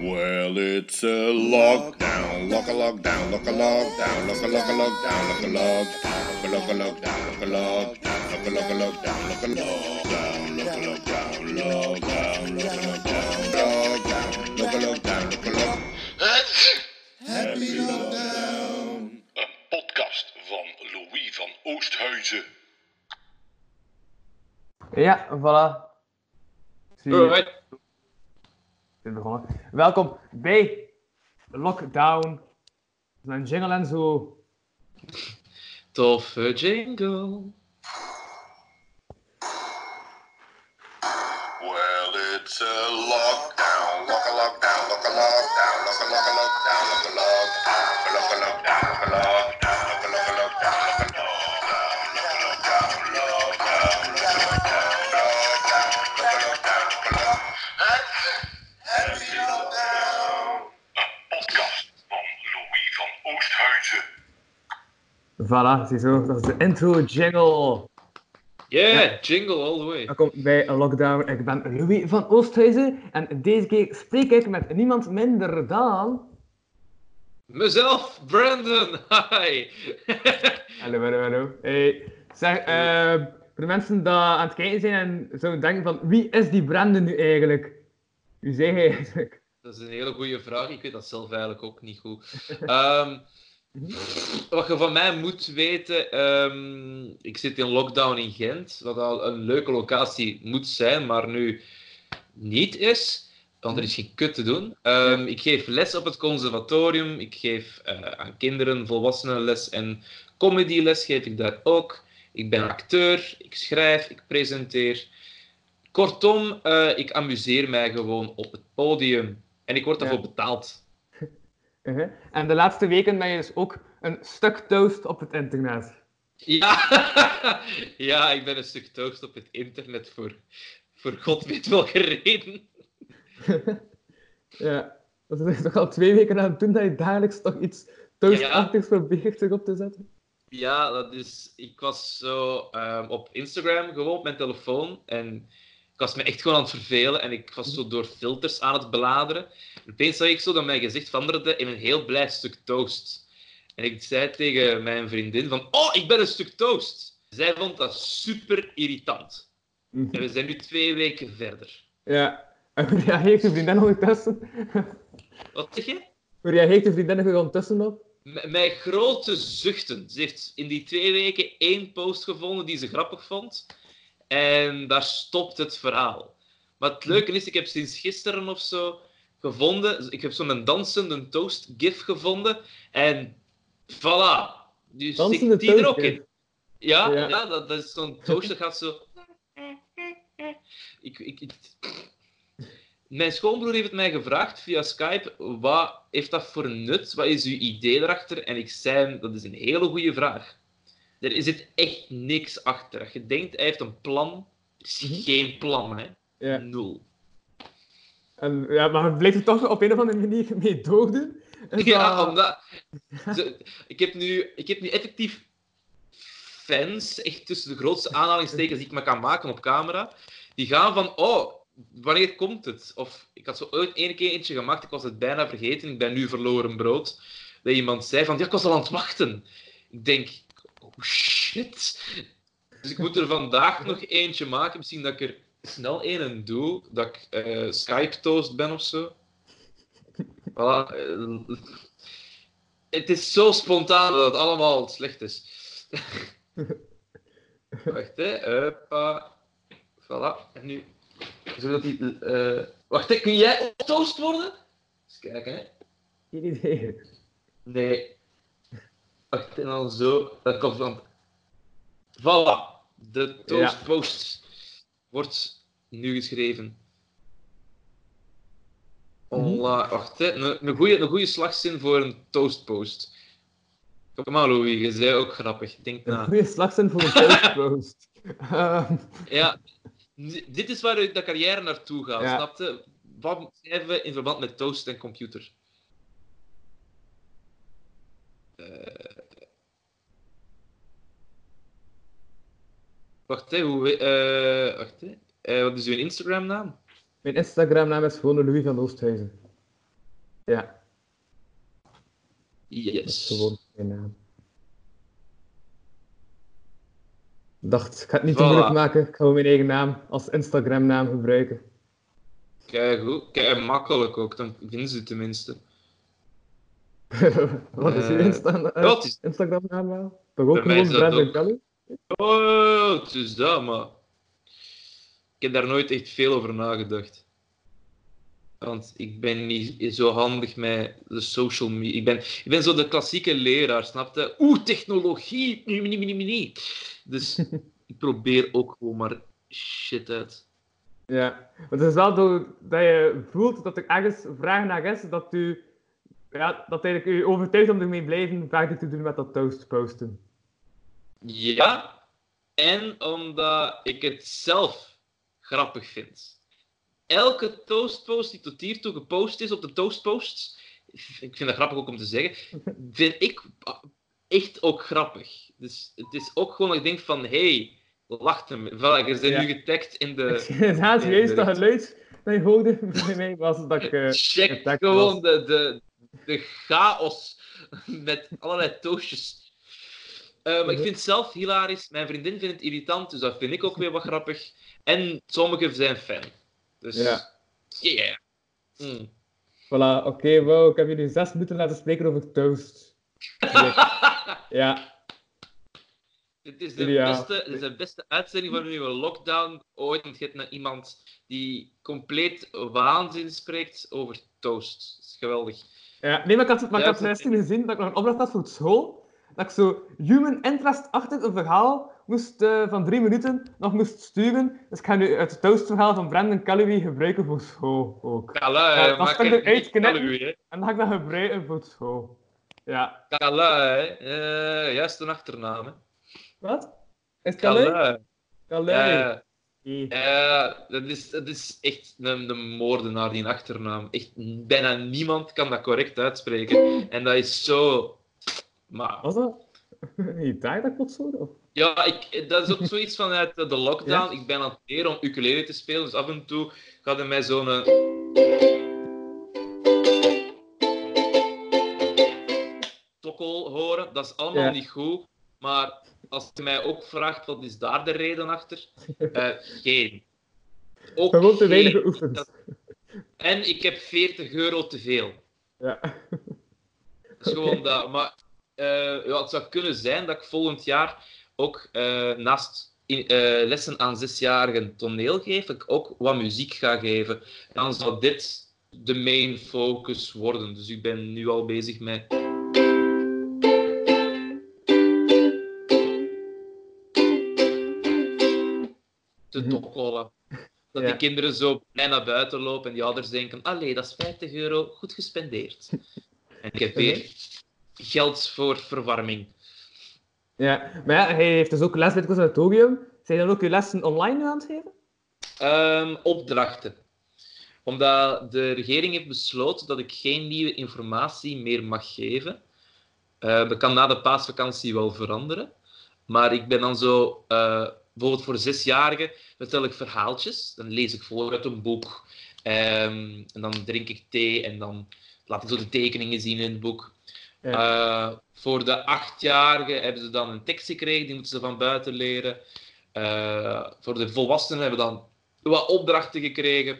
Well, it's a lockdown, lock a lockdown, lock a lockdown, lock a lock a lockdown, lock a lockdown, lock a lockdown, lock a lockdown, lock a lock a lockdown, lock a lockdown, lock a lockdown, lockdown, lock a lockdown, lockdown, lock a lockdown, lock a lock. Happy lockdown. Een podcast van Louis van Oosthuizen. Ja, voilà. Zie je, zijn begonnen. Welkom bij Lockdown. Mijn jingle en zo. Toffe jingle. Well, it's a lockdown, lock a lockdown, lock a lockdown, lock a lock a lockdown, lock a lockdown, Voilà, ziezo. Dat is de intro jingle. Yeah, jingle all the way. Welkom bij Lockdown. Ik ben Louis van Oosthuizen. En deze keer spreek ik met niemand minder dan... Mezelf, Brandon. Hi. Hallo, hallo, hallo. Hey. Zeg, eh, voor de mensen die aan het kijken zijn en zo denken van... Wie is die Brandon nu eigenlijk? Wie zeg hij eigenlijk? Dat is een hele goede vraag. Ik weet dat zelf eigenlijk ook niet goed. Ehm, wat je van mij moet weten, ehm, ik zit in lockdown in Gent, wat al een leuke locatie moet zijn, maar nu niet is, want er is geen kut te doen. Ehm, ik geef les op het conservatorium, ik geef eh, aan kinderen volwassenen les en comedyles geef ik daar ook. Ik ben acteur, ik schrijf, ik presenteer. Kortom, eh, ik amuseer mij gewoon op het podium en ik word Ja. daarvoor En de laatste weken ben je dus ook een stuk toast op het internet. Ja, ja, ik ben een stuk toast op het internet voor, voor god weet welke reden. ja, dat is toch al twee weken aan het doen dat je dagelijks toch iets toastachtigs probeert zich op te zetten. Ja, dat is. Ik was zo ehm, op Instagram gewoon op mijn telefoon en ik was me echt gewoon aan het vervelen en ik was zo door filters aan het beladeren. En opeens zag ik zo dat mijn gezicht veranderde in een heel blij stuk toast. En ik zei tegen mijn vriendin van, oh, ik ben een stuk toast. Zij vond dat super irritant. En we zijn nu twee weken verder. Ja, en reageert je vriendin ondertussen? Wat zeg je? Reageert je vriendin er ondertussen op? M- Met grote zuchten. Ze heeft in die twee weken één post gevonden die ze grappig vond. En daar stopt het verhaal. Maar het leuke is, ik heb sinds gisteren of zo gevonden. Ik heb zo'n dansende toast gif gevonden. En voilà. Nu stikt die er ook in. Ja, Ja. ja. dat, dat is zo'n toast dat gaat zo. Ik, ik, ik- Mijn schoonbroer heeft het mij gevraagd via Skype. Wat heeft dat voor nut? Wat is uw idee erachter? En ik zei dat is een hele goede vraag. Er zit echt niks achter. Als je denkt, hij heeft een plan. Is Mhm. geen plan, hè. Ja. Nul. En, ja, maar het blijft er toch op een of andere manier mee Ja, dat- omdat... Ik, heb nu, ik heb nu effectief fans, echt tussen de grootste aanhalingstekens die ik me kan maken op camera, die gaan van, oh, wanneer komt het? Of ik had zo ooit één keer eentje gemaakt, ik was het bijna vergeten, ik ben nu verloren brood, dat iemand zei van, ja, ik was al aan het wachten. Ik denk, shit. Dus ik moet er vandaag nog eentje maken, misschien dat ik er snel een doe, dat ik eh, Skype-toast ben of zo. Voilà. eh, Het is zo spontaan dat het allemaal slecht is. Wacht, hè. Hoppa. Voilà. En nu... Zodat die... eh, Wacht, hè. Kun jij toast worden? Eens kijken, hè. Geen idee. Nee. Wacht, en dan zo. Dat komt dan... Voilà. De toastpost wordt nu geschreven. Hola. Wacht, hè. Een, een, goede, een goede slagzin voor een toastpost. Kom maar, Louis. Je zei ook grappig. Denk Een na. goede slagzin voor een toastpost. Ehm, Ja. Dit is waar de carrière naartoe gaat, Ja. snapte? Wat schrijven we in verband met toast en computer? Eh, Wacht, hè, hoe... eh, wacht, hè. Eh, wat is uw Instagram-naam? Mijn Instagram-naam is gewoon Louis van Oosthuizen. Ja, Yes. gewoon geen naam. Dacht, ik ga het niet te Voilà. moeilijk maken. Ik ga mijn eigen naam als Instagram-naam gebruiken. Kijk goed. Kijk, makkelijk ook. Dan vinden ze het tenminste. Wat is je Eh, Insta is- Instagram-naam wel? Toch ook gewoon is. Kelly? Oh, het is dat, maar... Ik heb daar nooit echt veel over nagedacht. Want ik ben niet zo handig met de social media. Ik ben, ik ben zo de klassieke leraar, snapte? Oeh, technologie! Nee, nee, nee, nee. Dus ik probeer ook gewoon maar shit uit. Ja, maar het is wel dat je voelt dat er ergens vraag naar is dat u, ja, dat eigenlijk u overtuigt om ermee blijven verder te doen met dat toast posten. Ja, en omdat ik het zelf grappig vind. Elke toastpost die tot hiertoe gepost is op de toastposts, ik vind dat grappig ook om te zeggen, vind ik echt ook grappig. Dus het is ook gewoon dat ik denk van, hey, lacht hem. Voilà, je bent Ja. nu getagd in de... Het de- dat geluid dat je hoorde bij mij was dat ik... eh, Check gewoon de, de, de chaos met allerlei toastjes. Eh, maar ik Mhm. vind het zelf hilarisch. Mijn vriendin vindt het irritant, dus dat vind ik ook weer wat grappig. En sommigen zijn fan. Dus, Ja. yeah. Mm. voilà, oké, wow, ik heb jullie zes minuten laten spreken over toast. Ja, Dit is de, Ideaal. beste, dit is de beste uitzending van uw lockdown ooit. Je hebt nou iemand die compleet waanzin spreekt over toast. Dat is geweldig. ja. Nee, maar ik had, maar ik had gisteren gezien dat ik nog een opdracht had voor school. Dat ik zo human interest achter een verhaal moest, eh, van drie minuten nog moest sturen. Dus ik ga nu het toastverhaal van Brandon Calloway gebruiken voor school ook. Kala, Ja, maak het eruit knippen. En dan ga ik dat gebruiken voor school. Ja. Kala, hè. Eh, juist een achternaam, hè. Wat? Is het Calloway? Ja, dat is, dat is echt een, een moordenaar, die achternaam. Echt, bijna niemand kan dat correct uitspreken. En dat is zo... Maar, Was dat? Je daar dat klopt zo? Of? ja, ik, dat is ook zoiets vanuit de lockdown. Ja? Ik ben aan het leren om ukulele te spelen, dus af en toe gaat er mij zo'n... eh, tokkel horen. Dat is allemaal Ja. niet goed. Maar als je mij ook vraagt, wat is daar de reden achter? Eh, geen. Ook Gewoon te weinig geoefend. Dat- En ik heb 40 euro te veel. Ja. Dat is gewoon dat. Maar eh, ja, het zou kunnen zijn dat ik volgend jaar ook eh, naast in, eh, lessen aan zesjarigen toneel geef, ik ook wat muziek ga geven. En dan zal dit de main focus worden. Dus ik ben nu al bezig met. te Mhm. tokkelen. Dat Ja. die kinderen zo blij naar buiten lopen en die ouders denken: Allee, dat is 50 euro, goed gespendeerd. En ik heb weer geld voor verwarming. ja. Maar ja, hij heeft dus ook les bij het conservatorium. Zijn je dan ook je lessen online nu aan het geven? Ehm, opdrachten. Omdat de regering heeft besloten dat ik geen nieuwe informatie meer mag geven. Eh, dat kan na de paasvakantie wel veranderen. Maar ik ben dan zo, eh, bijvoorbeeld voor zesjarigen, vertel ik verhaaltjes. Dan lees ik voor uit een boek. Ehm, en dan drink ik thee en dan laat ik zo de tekeningen zien in het boek. Eh, voor de achtjarigen hebben ze dan een tekst gekregen, die moeten ze van buiten leren. Eh, voor de volwassenen hebben we dan wat opdrachten gekregen,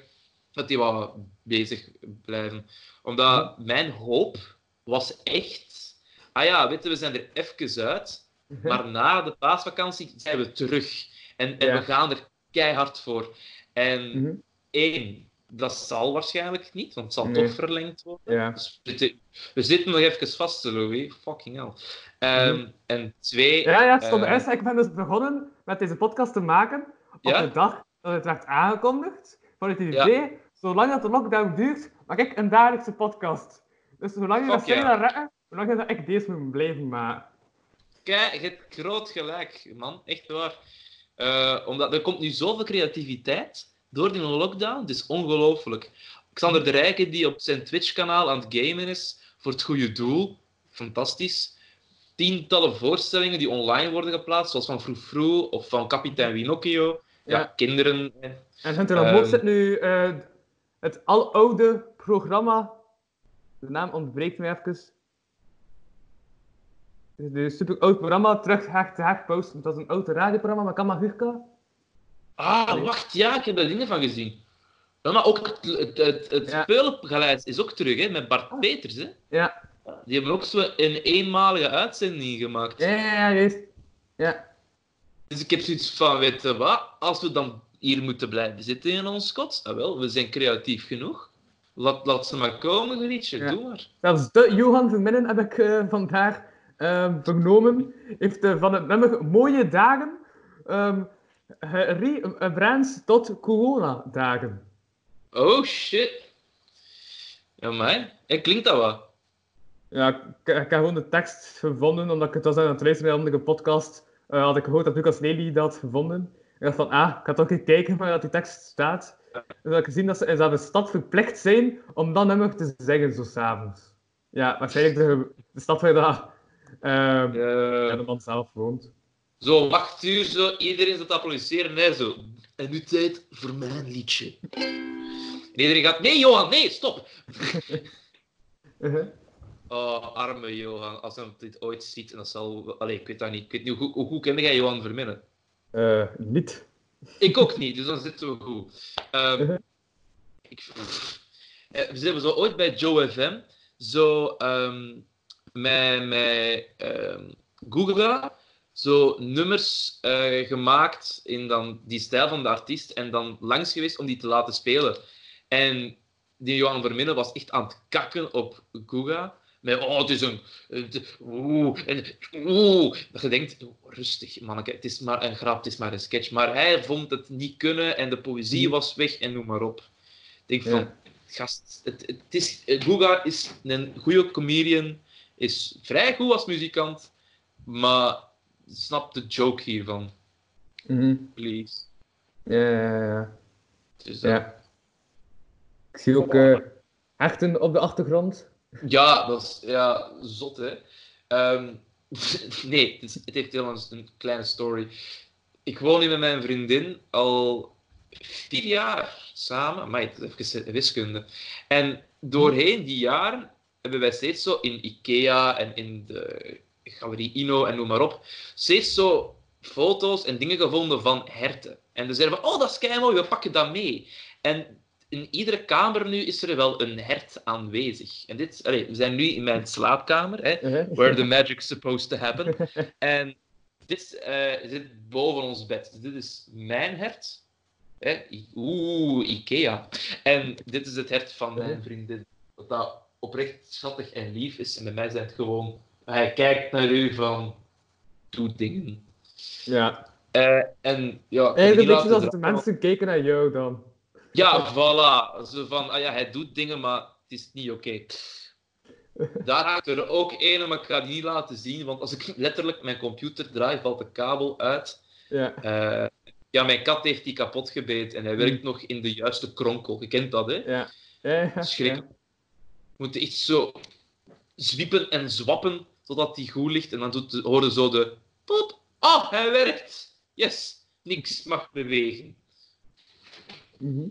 dat die wat bezig blijven. Omdat mijn hoop was echt... Ah ja, weet je, we zijn er even uit, maar na de paasvakantie zijn we terug. En, en Ja. we gaan er keihard voor. En Mhm. één, dat zal waarschijnlijk niet, want het zal Nee. toch verlengd worden. Ja. Dus we, zitten, we zitten nog even vast, Louis. Fucking hell. Ehm, En twee... Ja, ja, het stond eerst. Ik ben dus begonnen met deze podcast te maken op Ja? de dag dat het werd aangekondigd. Vanuit het Ja. idee, zolang dat de lockdown duurt, maak ik een dagelijkse podcast. Dus zolang je Fuck dat zij dat rekken, zolang dat ik deze moet blijven maken. Kijk, je hebt groot gelijk, man. Echt waar. Eh, omdat er komt nu zoveel creativiteit door die lockdown. Het is ongelooflijk. Xander de Rijken, die op zijn Twitch-kanaal aan het gamen is voor het goede doel. Fantastisch. Tientallen voorstellingen die online worden geplaatst, zoals van Froe Froe of van Kapitein Winocchio. Ja, Ja. kinderen. En Hunter um, Ehm. zit nu eh, het aloude programma De naam ontbreekt me even. Het is een super oud programma, terug hack te hack posten. Dat is een oud radioprogramma, maar kan maar Gurka. Ah, wacht, ja, ik heb daar dingen van gezien. Ja, maar ook het, het, het, het Ja. speelgeluid is ook terug, hè, met Bart Peters. Hè. Ja, Die hebben ook zo een eenmalige uitzending gemaakt. ja, ja, ja, juist. Ja, Dus ik heb zoiets van, weet je wat, als we dan hier moeten blijven zitten in ons kot, ah wel, we zijn creatief genoeg. Laat, laat ze maar komen, Grietje, Ja. doe maar. zelfs de Johan Verminnen heb ik eh, vandaag ehm, vernomen. Heeft eh, van het nummer Mooie Dagen ehm re-brands tot corona-dagen. Oh, shit. Ja, mij. Ja, klinkt dat wel? Ja, ik, ik heb gewoon de tekst gevonden, omdat ik het was aan het luisteren bij een andere podcast. eh, had ik gehoord dat Lucas Lely dat had gevonden. Ik dacht van, ah, ik ga toch even kijken waar dat die tekst staat. En heb ik gezien dat ze in de stad verplicht zijn om dat nummer te zeggen, zo s'avonds. Ja, waarschijnlijk de, de stad waar dat, ja, Eh, de man zelf woont. Zo, wacht uur, zo, iedereen zit te applaudisseren, hè, zo. En nu tijd voor mijn liedje. En iedereen gaat, nee Johan, nee, stop. Uh-huh. Oh, arme Johan, als hij dit ooit ziet, en dat zal... Allee, ik weet dat niet. Ik weet niet hoe, hoe, hoe kende jij Johan Verminnen? Eh, niet. Ik ook niet, dus dan zitten we goed. Ehm, ik, eh, we hebben zo ooit bij Joe FM zo ehm, met, met ehm, Google zo nummers eh, gemaakt in dan die stijl van de artiest en dan langs geweest om die te laten spelen. En die Johan Verminnen was echt aan het kakken op Google. Met, oh, het is een... Oeh, en, oeh. Dat je denkt, rustig, manneke, het is maar een grap, het is maar een sketch. Maar hij vond het niet kunnen en de poëzie was weg en noem maar op. Ik denk van, gast, het, het is, Guga is een goede comedian, is vrij goed als muzikant, maar snap de joke hiervan, Mhm. please. Ja, ja, ja. Dus, dat- ja. Ik zie ook hechten op de achtergrond. Ja, dat is ja, zot, hè. Ehm, nee, het, is- het heeft helemaal een, een kleine story. Ik woon hier met mijn vriendin al vier jaar samen, maar even wiskunde. En doorheen die jaren hebben wij steeds zo in Ikea en in de Galerie Ino en noem maar op, steeds zo foto's en dingen gevonden van herten. En dan zeiden van, oh, dat is keimooi, we pakken dat mee. En in iedere kamer nu is er wel een hert aanwezig. En dit, we zijn nu in mijn slaapkamer, hè, Uh-huh. where the magic's supposed to happen. En dit eh, zit boven ons bed. Dus dit is mijn hert. Hè? Oeh, Ikea. En dit is het hert van mijn vriendin. Wat dat oprecht schattig en lief is. En bij mij zijn het gewoon... Hij kijkt naar u van... Doe dingen. Ja. Eh, en ja... Eigenlijk die een beetje laten zoals de mensen kijken naar jou dan. Ja, voilà. Zo van, ah ja, hij doet dingen, maar het is niet oké. Daar haakt er ook een, maar ik ga die niet laten zien, want als ik letterlijk mijn computer draai, valt de kabel uit. Ja. Eh, ja, mijn kat heeft die kapot gebeten en hij werkt nog in de juiste kronkel. Je kent dat, hè? Ja. Ja, ja, Schrikkelijk. We moeten echt zo zwiepen en zwappen totdat die goed ligt. En dan doet de, hoorde zo de pop. Oh, hij werkt. Yes. Niks mag bewegen. Mhm.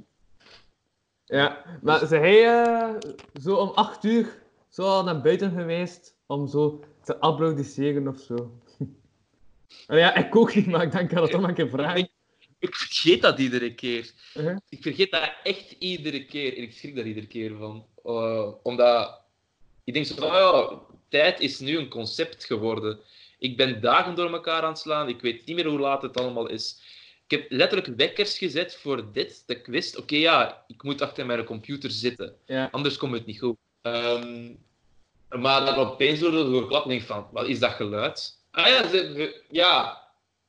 Ja, maar ze hij eh, zo om 8 uur zo al naar buiten geweest om zo te applaudisseren of zo. Oh ja, ik ook niet, maar ik denk dat het toch een keer vragen. Ik vergeet dat iedere keer. Uh-huh. Ik vergeet dat echt iedere keer. En ik schrik daar iedere keer van. Eh, omdat ik denk zo van, oh ja, tijd is nu een concept geworden. Ik ben dagen door elkaar aan het slaan. Ik weet niet meer hoe laat het allemaal is. Ik heb letterlijk wekkers gezet voor dit. Dat ik wist, oké ja, ik moet achter mijn computer zitten. Ja. Anders komt het niet goed. Ehm, maar dan opeens door de ik van, wat is dat geluid? Ah ja, ze- ja.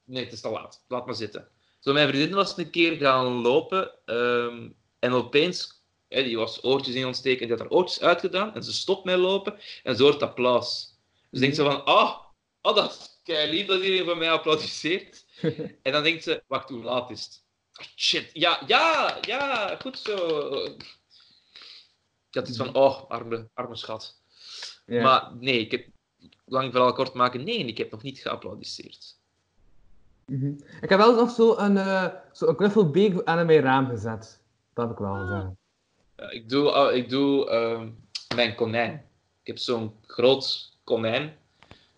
Nee, het is te laat. Laat maar zitten. Zo, mijn vriendin was een keer gaan lopen ehm, en opeens, hè, die was oortjes in ontsteken en die had haar oortjes uitgedaan en ze stopt met lopen en ze hoort applaus. Dus denkt ze van, ah, oh, dat is kei lief dat iedereen van mij applaudisseert. en dan denkt ze, wacht, hoe laat is het? Ah, shit, ja, ja, ja, goed zo. Had iets van, oh, arme, arme schat. Ja. Maar nee, ik heb, lang verhaal kort maken, nee, ik heb nog niet geapplaudisseerd. Mhm. Ik heb wel nog zo een, eh zo een knuffelbeek aan mijn raam gezet. Dat heb ik wel gedaan. Ja, ik doe, ik doe ehm, mijn konijn. Ik heb zo'n groot konijn.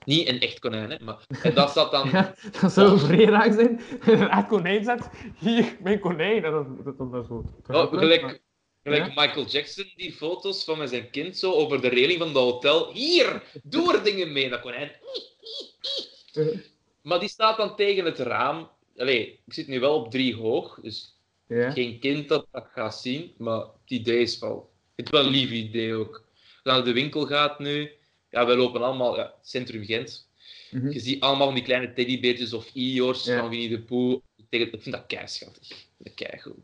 Niet een echt konijn, hè, maar... En dat staat dan... Ja, dat zou vrij raar zijn. Een echt konijn zet. Hier, mijn konijn. Dat is dat, dat, dat zo. Oh, gelijk, Maar- gelijk Ja? Michael Jackson, die foto's van met zijn kind zo over de reling van het hotel. Hier, doe er dingen mee, dat konijn. Eh, Maar die staat dan tegen het raam. Allee, ik zit nu wel op drie hoog, dus Ja. geen kind dat dat gaat zien, maar het idee is wel... Het is wel een lief idee ook. Als je naar de winkel gaat nu, ja, wij lopen allemaal, ja, Centrum Gent. Mhm. Je ziet allemaal van die kleine teddybeertjes of Iors Ja. van Winnie de Pooh. Ik vind dat keischattig. Ik vind dat keigoed.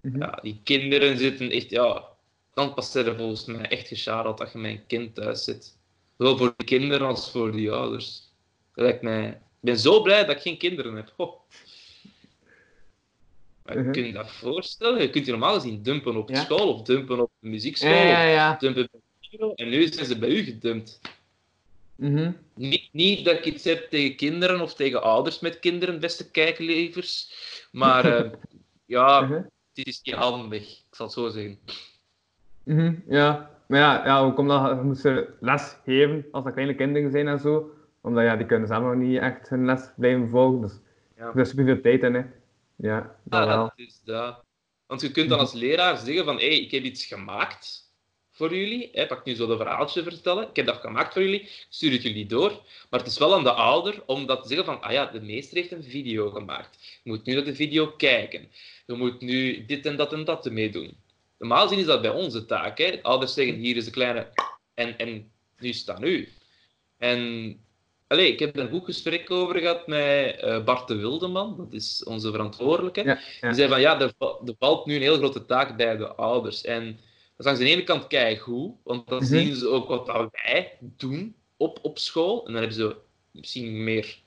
Mhm. Ja, die kinderen zitten echt, ja... Dan past er volgens mij echt geschadeld dat je met een kind thuis zit. Zowel voor de kinderen als voor die ouders. Dat lijkt mij... Ik ben zo blij dat ik geen kinderen heb. Ho. Maar Mhm. kun je dat voorstellen? Je kunt je normaal gezien dumpen op Ja. school of dumpen op de muziekschool. Ja, ja, dumpen bij de. En nu zijn ze bij u gedumpt. Mhm. Niet, niet dat ik iets heb tegen kinderen of tegen ouders met kinderen, beste kijklevers. Maar eh, ja, Mhm. het is niet handig. Ik zal het zo zeggen. Ja, maar ja, ja hoe komt dat? Je moest ze les geven als dat kleine kinderen zijn en zo. Omdat ja, die kunnen nog niet echt hun les blijven volgen. Dus Ja. er is superveel tijd in, hè. Ja, dat Ah, dat is dat. Want je kunt dan als leraar zeggen van, hé, hey, ik heb iets gemaakt voor jullie. Hè, pak nu zo de verhaaltje vertellen. Ik heb dat gemaakt voor jullie, ik stuur het jullie door. Maar het is wel aan de ouder om dat te zeggen van, ah ja, de meester heeft een video gemaakt. Je moet nu naar de video kijken. Je moet nu dit en dat en dat ermee doen. Normaal gezien is dat bij onze taak. Hè. Ouders zeggen, hier is een kleine... En, en nu staat u. En... Allee, ik heb een goed gesprek over gehad met eh, Bart de Wildeman. Dat is onze verantwoordelijke. Ja, ja. Die zei van, ja, er, va- er valt nu een heel grote taak bij de ouders. En dat is langs de ene kant keigoed, want dan Mhm. zien ze ook wat dat wij doen op, op school. En dan hebben ze misschien meer...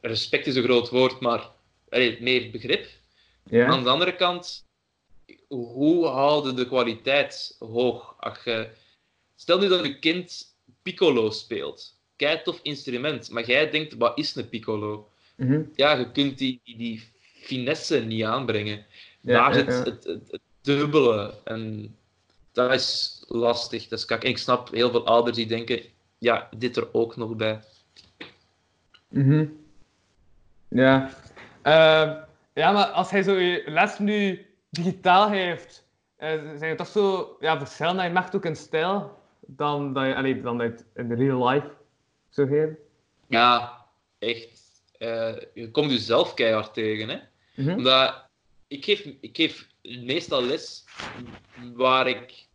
Respect is een groot woord, maar allee, meer begrip. Ja. Aan de andere kant, hoe houden de kwaliteit hoog? Stel nu dat je kind piccolo speelt. Kei tof instrument, maar jij denkt, wat is een piccolo? Mhm. Ja, je kunt die, die, die finesse niet aanbrengen. Ja, ja, ja. Het, het, het dubbele. En dat is lastig. Dat is kak. En ik snap heel veel ouders die denken, ja, dit er ook nog bij. Mhm. Ja. Ehm, ja, maar als hij zo je les nu digitaal heeft, eh, zijn het toch zo ja, verschillen je merkt ook in stijl dan dat je, allee, dan dat je het in real life zou geven? Ja, echt. Eh, je komt jezelf keihard tegen, hè. Mhm. Omdat ik geef, ik geef meestal les waar ik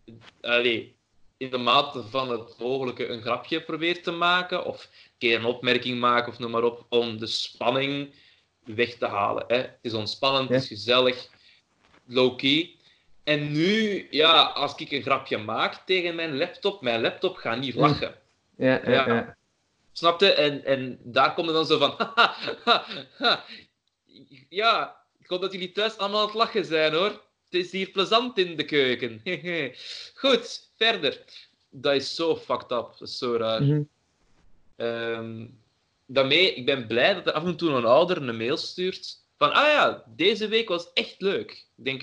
allee, in de mate van het mogelijke een grapje probeer te maken, of een keer een opmerking maken, of noem maar op, om de spanning weg te halen. Hè. Het is ontspannend, het is gezellig, low-key. En nu, ja, als ik een grapje maak tegen mijn laptop, mijn laptop gaat niet lachen. Ja, ja, Ja. Snapte? En, en daar komt het dan zo van. haha, ha, ha. Ja, ik hoop dat jullie thuis allemaal aan het lachen zijn hoor. Het is hier plezant in de keuken. Goed, verder. Dat is zo fucked up. Dat is zo raar. Mhm. Ehm, daarmee, ik ben blij dat er af en toe een ouder een mail stuurt. Van, ah ja, deze week was echt leuk. Ik denk,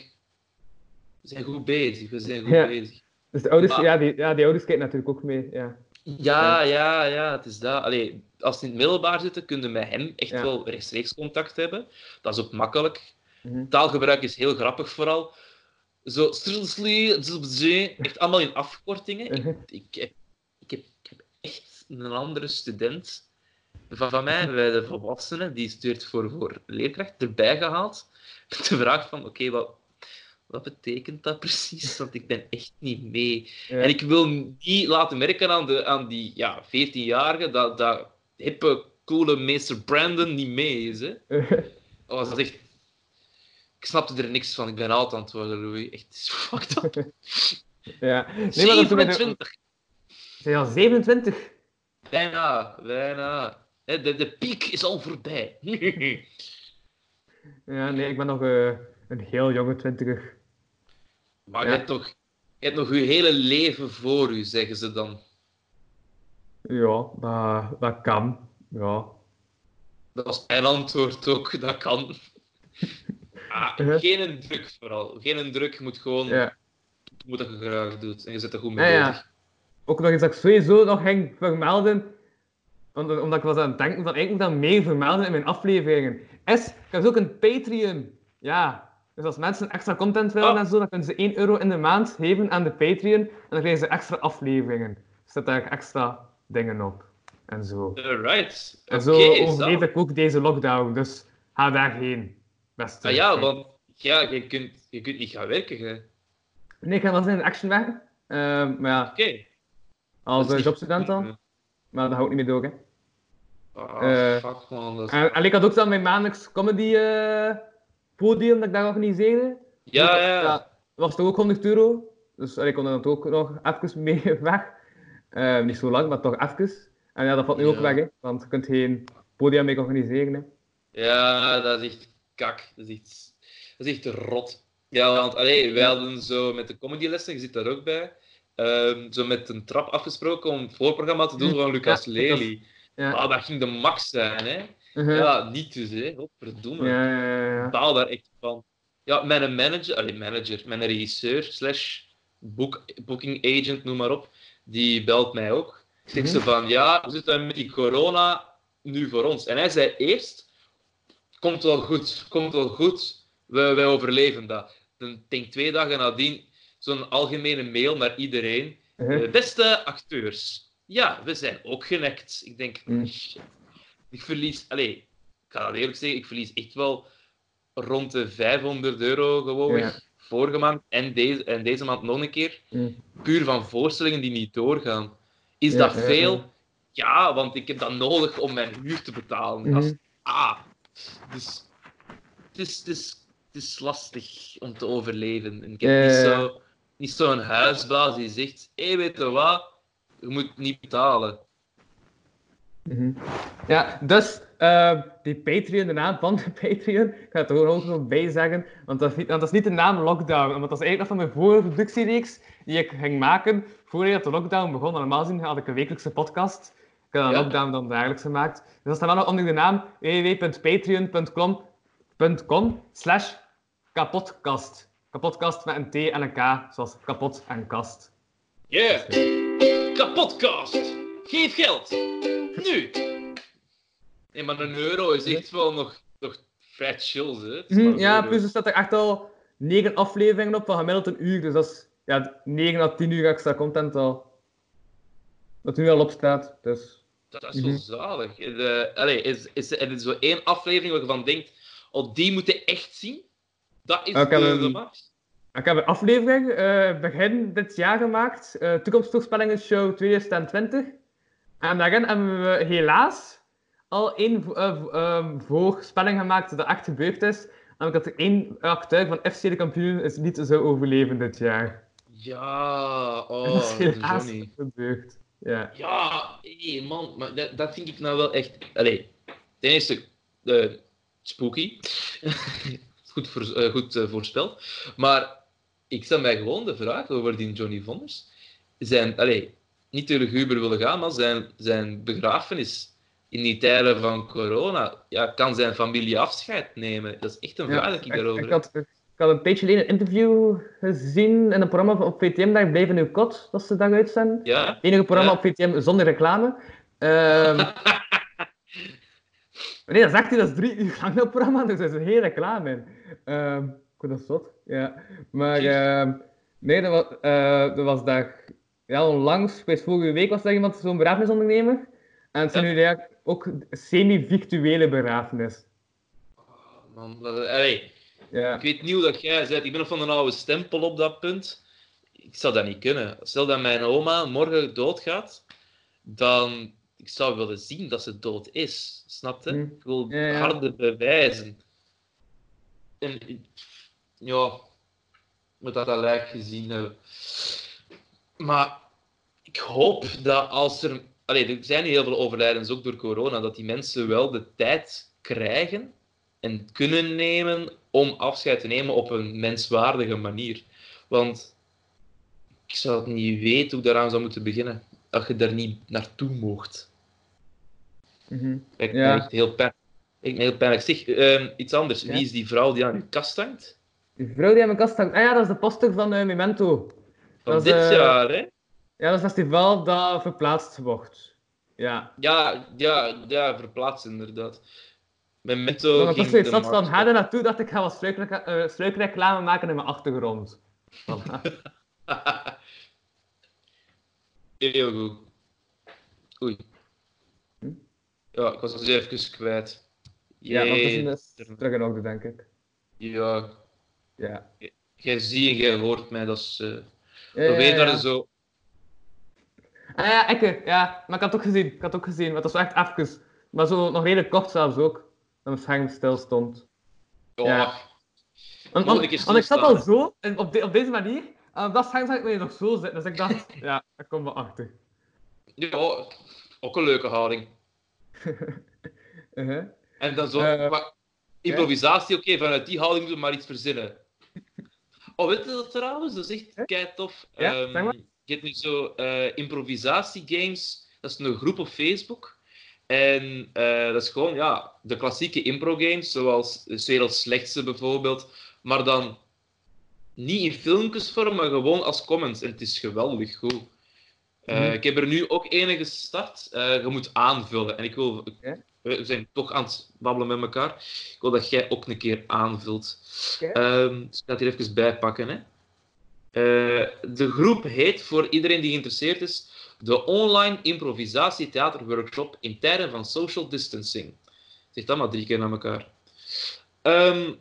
we zijn goed bezig, we zijn goed Ja. bezig. Dus de ouders, Maar- ja, die, ja, die ouders kijken natuurlijk ook mee. Ja. Ja, ja, ja, het is dat. Allee, als ze in het middelbaar zitten, kun je met hem echt Ja. wel rechtstreeks contact hebben. Dat is ook makkelijk. Mhm. Taalgebruik is heel grappig vooral. Zo, echt allemaal in afkortingen. Ik, Mhm. ik, heb, ik, heb, ik heb echt een andere student van, van mij, bij de volwassenen, die stuurt voor, voor leerkracht, erbij gehaald. Met de vraag van, oké, wat, wat betekent dat precies? Want ik ben echt niet mee. Ja. En ik wil niet laten merken aan, de, aan die ja, 14-jarige dat, dat hippe, coole meester Brandon niet mee is. Hè. Oh, dat is echt... Ik snapte er niks van. Ik ben oud aan het worden, Louis. Echt, is fucked up. ja. Nee, maar dat is zo met de- 27. Zijn al 27? Bijna, bijna. De, de piek is al voorbij. Ja, nee, ik ben nog eh, een heel jonge twintiger. Maar Ja. je hebt nog... Je hebt nog je hele leven voor u, zeggen ze dan. Ja, dat, dat kan. Ja. Dat was mijn antwoord ook, dat kan. Ah. Geen druk vooral. Geen druk, je moet gewoon Ja. moet dat je graag doet. En je zit er goed mee Ja, ja. bezig. Ook nog iets dat ik sowieso nog ging vermelden, omdat, ik was aan het denken van, ik moet dat meer vermelden in mijn afleveringen. Is, ik heb dus ook een Patreon. Ja, dus als mensen extra content willen Oh. en zo, dan kunnen ze 1 euro in de maand geven aan de Patreon, en dan krijgen ze extra afleveringen. Er zitten daar extra dingen op. En zo. Alright. En Oké, zo overleef ik ook deze lockdown, dus ga daarheen. Beste. Ah ja, want ja, je, kunt, je kunt niet gaan werken. hè. Oké. Nee, ik ga wel eens in action werken. Ehm, maar ja, als uh, is jobstudent dan. Maar dat houdt niet meer door, hè. Ah, Eh, fuck man. Dat is... En, en ik had ook zo mijn maandelijks comedy eh, podium dat ik daar organiseerde. ja, Dat- ja. Dat was toch ook 100 euro. Dus allee, ik kon er dan ook nog even mee weg. Eh, niet zo lang, maar toch even. En ja, dat valt nu ook weg, hè. Want je kunt geen podium mee organiseren, hè. Ja, dat is echt kak. Dat is echt, dat is echt rot. Ja, want allee, wij hadden zo met de comedylessen, je zit daar ook bij, ehm, zo met een trap afgesproken om het voorprogramma te doen van Lucas Ja, Lely. Ja. Ah, dat ging de max zijn, hè. Uh-huh. Ja, niet dus, hè. Godverdomme. ja, ja, ja. Ik baal daar echt van. Ja, mijn manager, allee, manager, mijn regisseur, slash book, booking agent, noem maar op, die belt mij ook. Ik zeg Mhm. ze van, ja, hoe zit het met die corona nu voor ons? En hij zei eerst, komt wel goed, komt wel goed, wij, wij overleven dat. Dan denk ik twee dagen nadien zo'n algemene mail naar iedereen. Uh-huh. Eh, beste acteurs, ja, we zijn ook genekt. Ik denk, shit. Ik verlies, allez, ik ga dat eerlijk zeggen, ik verlies echt wel rond de 500 euro gewoon Ja. vorige maand en deze, en deze maand nog een keer. Mm. Puur van voorstellingen die niet doorgaan. Is Ja, dat ja, veel? ja. Want ik heb dat nodig om mijn huur te betalen. Mhm. Is- ah, dus het is, het, is, het is lastig om te overleven. En ik heb niet zo- niet zo'n huisbaas die zegt: hé, weet je wat, je moet niet betalen. Mhm. Ja, dus eh, die Patreon, de naam van de Patreon, ik ga het er gewoon ook nog bij zeggen, want dat, is niet- want dat is niet de naam Lockdown, want dat is eigenlijk nog van mijn vorige productiereeks die ik ging maken voordat de lockdown begon. Normaal gezien had ik een wekelijkse podcast. Ik heb dan Ja. lockdown dan dagelijks gemaakt. Dus dat staat wel nog onder de naam www.patreon.com slash kapotkast. Kapotkast met een T en een K, zoals kapot en kast. Yeah! Kapotkast! Geef geld! Nu! Nee, maar een euro is echt wel nog, nog vrij chill, hè? Mhm, ja, plus er staat er echt al 9 afleveringen op van gemiddeld een uur. Dus dat is ja, 9 à 10 uur extra content al. Dat nu al op staat. Dus. Dat is wel Mhm. zalig. De, allee, is, is, er is zo één aflevering waar je van denkt, oh, die moet je echt zien? Dat is ik de, een- de max. Ik heb een aflevering eh, begin dit jaar gemaakt. eh Toekomstvoorspellingen Show 2020. En daarin hebben we helaas al één ehm, voorspelling gemaakt dat echt gebeurd is. Namelijk dat er één acteur van FC de kampioen is niet zou overleven dit jaar. Ja, En oh, dat is helaas Johnny. gebeurd. Ja. Ja, hé, man, maar dat, dat vind ik nou wel echt... Allee, ten eerste, eh, spooky. goed voor, eh, goed voorspeld. Maar ik stel mij gewoon de vraag over die Johnny Vonders. Zijn, allee, niet te luguber willen gaan, maar zijn, zijn begrafenis in die tijden van corona, ja, kan zijn familie afscheid nemen? Dat is echt een vraag dat ik daarover ik, had, ik had een tijdje geleden een interview gezien in een programma op VTM, daar Blijven Nu Kot, dat ze daar uitzenden. Ja? Het enige programma Ja. op VTM zonder reclame. Ehm, nee, dat zegt hij, dat is drie uur lang dat programma, dus er is geen reclame in. Ehm ik dat zot, ja. Maar ehm, nee, dat was, eh, dat was daar ja, onlangs, weet, vorige week was daar iemand, zo'n begrafenisondernemer. En het zijn Ja. nu eigenlijk ook semi-virtuele begrafenis. Man, dat, allee, Ja. Ik weet niet hoe dat jij bent. Ik ben nog van een oude stempel op dat punt. Ik zou dat niet kunnen. Stel dat mijn oma morgen doodgaat, dan ik zou willen zien dat ze dood is. Snap je? Hm. Ik wil Ja, harde bewijzen. En ja, moet dat al lijk gezien hebben. Maar ik hoop dat als er. Allee, er zijn heel veel overlijdens ook door corona, dat die mensen wel de tijd krijgen en kunnen nemen om afscheid te nemen op een menswaardige manier. Want ik zou het niet weten hoe ik daaraan zou moeten beginnen. Dat je daar niet naartoe mocht. Mhm. Lijkt Ja. echt heel pijnlijk. Me heel pijnlijk. Zeg, ehm, iets anders. Ja? Wie is die vrouw die aan uw kast hangt? Die vrouw die aan mijn kast hangt. Ah ja, dat is de poster van eh, Memento. Van Dat is, dit eh, jaar, hè? Ja, dat is een festival dat verplaatst wordt. Ja. Ja, ja, ja, verplaatst inderdaad. Toen ik ging de had van, er naartoe, dacht ik, ga wat eh, struikreclame maken in mijn achtergrond. Heel goed. Oei. Hm? Ja, ik was het even kwijt. ja, want het is, terug in orde, denk ik. Ja, Ja. jij ziet en jij hoort mij, dat is... eh Daar ja. zo... Ah ja, ja, maar ik had het ook gezien. Ik had het ook gezien, maar het was echt even. Maar zo nog redelijk kort zelfs ook. Dat mijn scherm stil stond. Oh, Ja. Want, ik eens want ik zat al zo, en op, de- op deze manier, en op dat scherm zag ik me nog zo zitten. Dus ik dacht, ja, ik kom wel achter. Ja, ook een leuke houding. Uh-huh. En dan zo... Eh, maar improvisatie, oké, vanuit die houding moeten we maar iets verzinnen. Oh, weet je dat trouwens? Dat is echt kei tof. Ja, zeg maar. je hebt nu zo eh improvisatiegames. Dat is een groep op Facebook. En eh, dat is gewoon ja, de klassieke impro-games, zoals Werelds Slechtste bijvoorbeeld. Maar dan niet in filmpjesvorm, maar gewoon als comments. En het is geweldig goed. Eh, Mhm. Ik heb er nu ook enige gestart. Je moet aanvullen. En ik wil... We zijn toch aan het babbelen met elkaar. Ik wil dat jij ook een keer aanvult. Oké. Ehm, dus ik ga het hier even bijpakken. Hè. Eh, de groep heet, voor iedereen die geïnteresseerd is, de Online Improvisatie Theater Workshop in tijden van social distancing. Zegt dat maar drie keer naar elkaar. Ehm,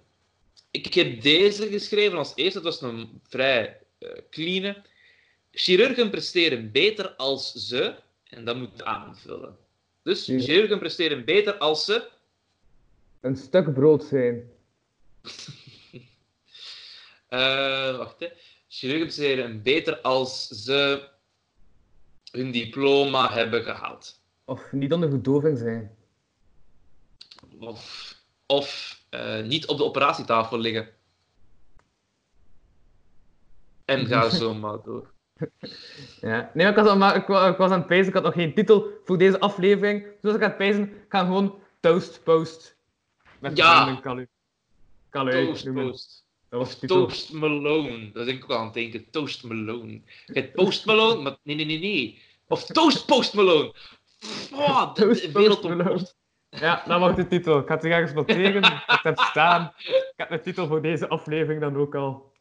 ik heb deze geschreven als eerste. Dat was een vrij eh clean. Chirurgen presteren beter als ze, en dat moet aanvullen. Dus Ja. chirurgen presteren beter als ze. Een stuk brood zijn. Eh, wacht, hè. Chirurgen presteren beter als ze hun diploma hebben gehaald. Of niet onder verdoving zijn. Of, of eh, niet op de operatietafel liggen. En ga zo maar door. Ja. Nee, maar ik was, al- maar ik, wa- ik was aan het pijzen, ik had nog geen titel voor deze aflevering. Dus was ik aan het pijzen, ik ga gewoon Toast Post. Met Ja. Kalu. Kalu Toast. Post. Dat was. Toast Malone. Dat denk ik ook aan het denken. Toast Malone. Je hebt Post Malone, maar nee, nee, nee, nee. Of Toast Post Malone. Oh, de, Toast wereld. Ja, dat wordt de titel. Ik ga het ergens noteren. Ik heb het staan. Ik heb de titel voor deze aflevering dan ook al.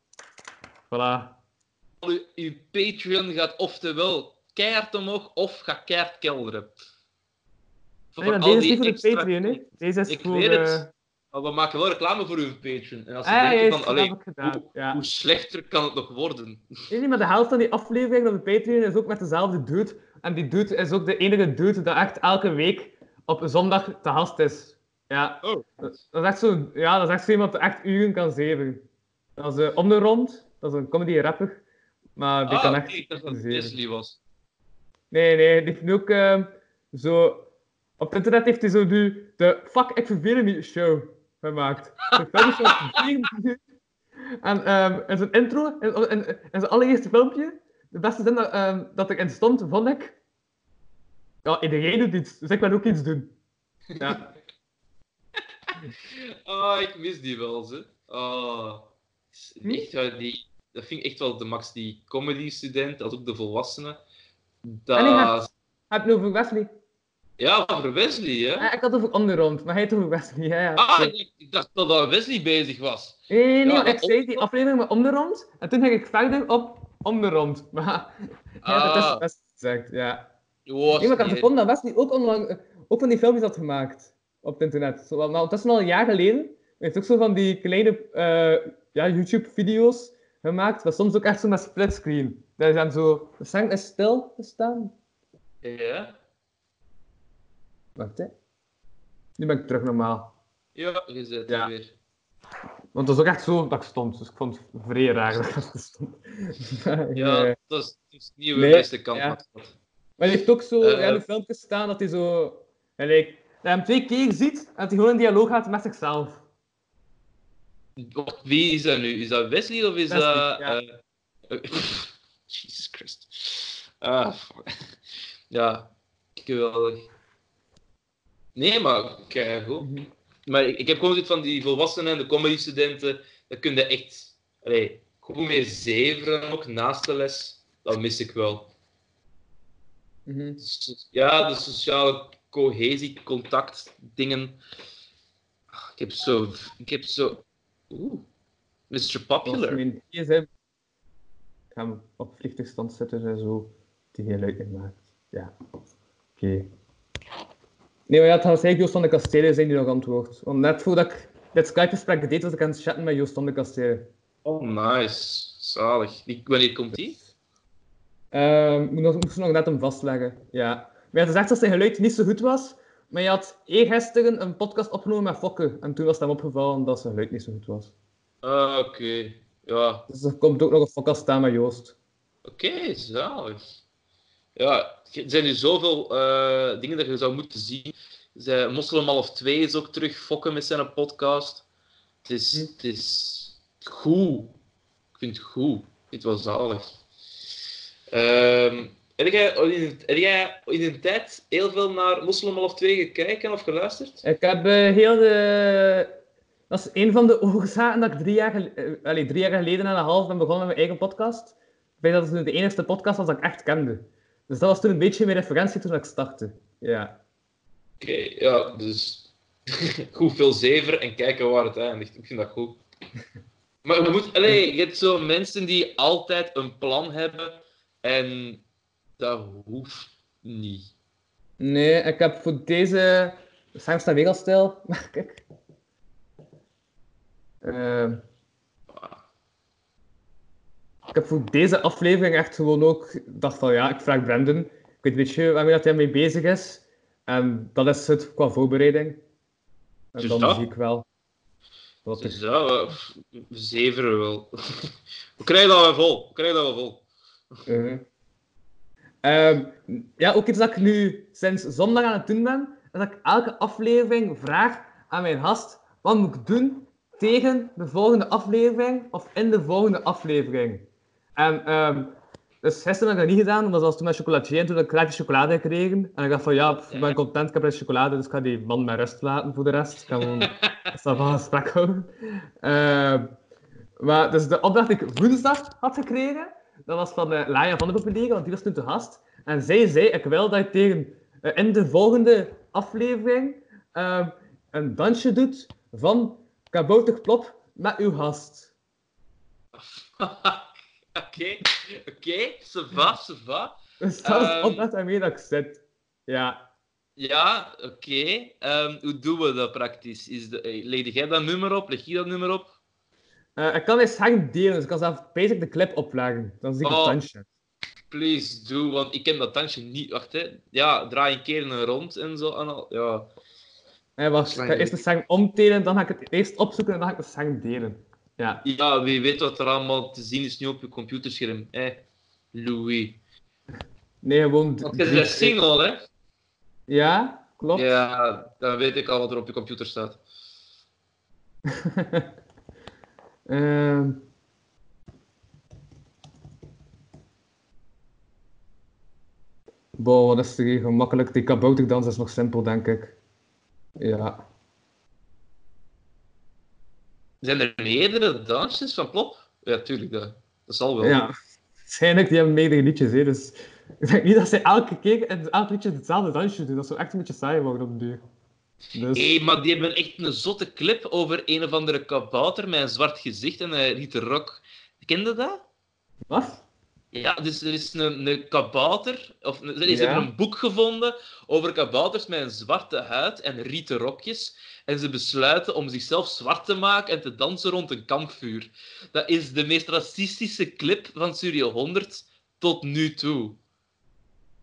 Voilà. Uw, uw Patreon gaat oftewel keihard omhoog of gaat keihard kelderen. Voor Nee, deze is niet voor de extra Patreon, hè. Deze is Ik voor... weet het. eh, Maar we maken wel reclame voor uw Patreon. En als je Ah, denkt van, dat allee, heb ik gedaan. hoe, Ja. hoe slechter kan het nog worden? Nee, nee, maar de helft van die aflevering op de Patreon is ook met dezelfde dude. En die dude is ook de enige dude dat echt elke week op zondag te gast is. Ja, Oh. dat is echt zo, ja, dat is echt zo iemand die echt uren kan zeven. Dat is eh, Om de Rond, dat is een comedy rapper. Maar die ah, kan echt ik dacht dat het. Wesley was. Nee, nee, die heeft ook eh, zo... Op het internet heeft hij zo nu de Fuck, ik verveel me show gemaakt. De film is van 4 minuten. En ehm in zijn intro, in, in, in zijn allereerste filmpje, de beste zin dat, ehm, dat erin stond, vond ik... Ja, iedereen doet iets, dus ik wil ook iets doen. Ja, Ah, ik mis die wel, ze. Ah. Echt, ja, die, dat vind ik echt wel de max. Die comedy-student, als ook de volwassenen. Dat... En ik heb- heb je het over Wesley? Ja, over Wesley, hè? Ja, ik had het over Rond, maar hij had het over Wesley. Ja, ja. Ah, ik, dacht dat Wesley bezig was. Nee, nee, nee, Ja, maar ik zei die aflevering met Rond, en toen ging ik verder op Om de Rond. Maar ja, dat is Ah. best gezegd, ja. Was Nee, maar ik had gevonden dat Wesley ook, onlang, eh, ook van die filmpjes had gemaakt op het internet. Zo, maar ondertussen al een jaar geleden. Hij heeft ook zo van die kleine eh, ja, YouTube-video's gemaakt, maar soms ook echt zo met splitscreen. Dat is dan zo, de zang is stil te staan. Ja? Wacht, hè. Nu ben ik terug normaal. Ja, je Ja. er weer. Want het was ook echt zo dat ik stond, dus ik vond het vrij raar dat ik stond. Ja, Eh, dat is, dat is niet uw Nee, beste kant. ja. Maar hij heeft ook zo Eh. ja, de filmpjes staan dat hij zo... Gelijk, dat hij hem twee keer ziet en dat hij gewoon in dialoog gaat met zichzelf. Wie is dat nu? Is dat Wesley of is Wesley, dat... ja. eh, eh, Jesus Christ. Ah, ja, geweldig. Nee, maar kijk goed. Maar ik, ik heb gewoon zoiets van die volwassenen en de comedy-studenten, dat kun je echt allee, goed mee zeveren ook naast de les. Dat mis ik wel. Mhm. Ja, de sociale cohesie, contact, dingen. Ah, Ik heb zo... Ik heb zo... Oeh. Mr. Was Popular. mijn gsm. Ik ga hem op vliegtuigstand zetten en zo. Die heel leuk in maakt. Ja. Oké. Nee, maar ja, het gaat zeker Joost van de Kastelen zijn die nog antwoordt. Want net voordat ik dit Skype-gesprek deed, was ik aan het chatten met Joost van de Kastelen. Oh, nice. Zalig. Die, wanneer komt die? Ehm moet nog, moest nog net hem vastleggen. Ja. Maar je had gezegd dat zijn geluid niet zo goed was. Maar je had eergisteren een podcast opgenomen met Fokke. En toen was het hem opgevallen dat zijn geluid niet zo goed was. Ah, oké. Ja, Dus er komt ook nog een podcast staan met Joost. oké, zalig. Ja, er zijn nu zoveel eh, dingen dat je zou moeten zien. Zij, Moslim half 2 is ook terug fokken met zijn podcast. Het is, Hm. het is goed. Ik vind het goed. Het was zalig. Ehm heb, jij in, heb jij in een tijd heel veel naar Moslim half 2 gekeken of geluisterd? Ik heb eh, heel de... Dat is een van de oorzaken dat ik drie jaar, gel- eh, allee, drie jaar geleden en een half ben begonnen met mijn eigen podcast. Ik weet dat het de enige podcast was dat ik echt kende. Dus dat was toen een beetje mijn referentie toen ik startte. Ja. Oké, ja, dus goed veel zever en kijken waar het eindigt. Ik vind dat goed. Maar je moet, allee, je hebt zo mensen die altijd een plan hebben en dat hoeft niet. Nee, ik heb voor deze... Weer al stil. Kijk. Eh, ik heb voor deze aflevering echt gewoon ook dacht van ja, ik vraag Brandon. Ik weet een beetje waarmee dat hij mee bezig is. En dat is het qua voorbereiding. En Dus dan dat? zie ik wel. Wat Dus we, we zeveren wel. We krijgen dat wel vol. We krijgen dat wel vol. Uh-huh. Ehm, ja, ook iets dat ik nu sinds zondag aan het doen ben, is dat ik elke aflevering vraag aan mijn gast, wat moet ik doen tegen de volgende aflevering of in de volgende aflevering? En ehm, dus gisteren heb ik dat niet gedaan, omdat dat was toen met chocolatier en toen ik gratis chocolade gekregen. En ik dacht van ja, pff, ik ben content, ik heb chocolade, dus ik ga die man met rust laten voor de rest. Ik ga gewoon van gesprek houden. Ehm, maar dus de opdracht die ik woensdag had gekregen, dat was van uh, Laia van de Populaire, want die was toen te gast. En zij zei, ik wil dat je tegen, eh, in de volgende aflevering ehm, een dansje doet van Kabouter Plop met uw gast. Oké, oké, ça va, ça va. Dus dat is de Ehm. dat ik zit. Ja. Ja, oké. Ehm, hoe doen we dat praktisch? Is de, eh, leg jij dat nummer op? Leg je dat nummer op? Eh, ik kan eens scherm delen, dus ik kan zelf basic de clip oplagen. Dan zie ik het Oh. dansje. Please do, want ik ken dat dansje niet. Wacht, hè. Ja, draai een keer een rond en zo. En al. Ja. Eh, wacht, ik ga eerst de scherm omtelen, dan ga ik het eerst opzoeken en dan ga ik de scherm delen. Ja. ja, wie weet wat er allemaal te zien is nu op je computerscherm. Eh, Louis. Nee, gewoon... Want je drie- bent single, hè? Ja, klopt. Ja, dan weet ik al wat er op je computer staat. Ehm. Boah, wat is er hier gemakkelijk? Die kabouterdans is nog simpel, denk ik. Ja. Zijn er meerdere dansjes van Plop? Ja, tuurlijk. Dat, dat zal wel. Ja. Waarschijnlijk, die hebben meerdere liedjes, hè, dus... Ik denk niet dat ze elke keer elk liedje hetzelfde dansje doen. Dat zou echt een beetje saai worden op de duur. Dus... Maar die hebben echt een zotte clip over een of andere kabouter met een zwart gezicht en een rieten rok. Kende dat? Wat? Ja, dus er is een, een kabouter, of er is Ja. er een boek gevonden over kabouters met een zwarte huid en rieten rokjes. En ze besluiten om zichzelf zwart te maken en te dansen rond een kampvuur. Dat is de meest racistische clip van Studio 100 tot nu toe.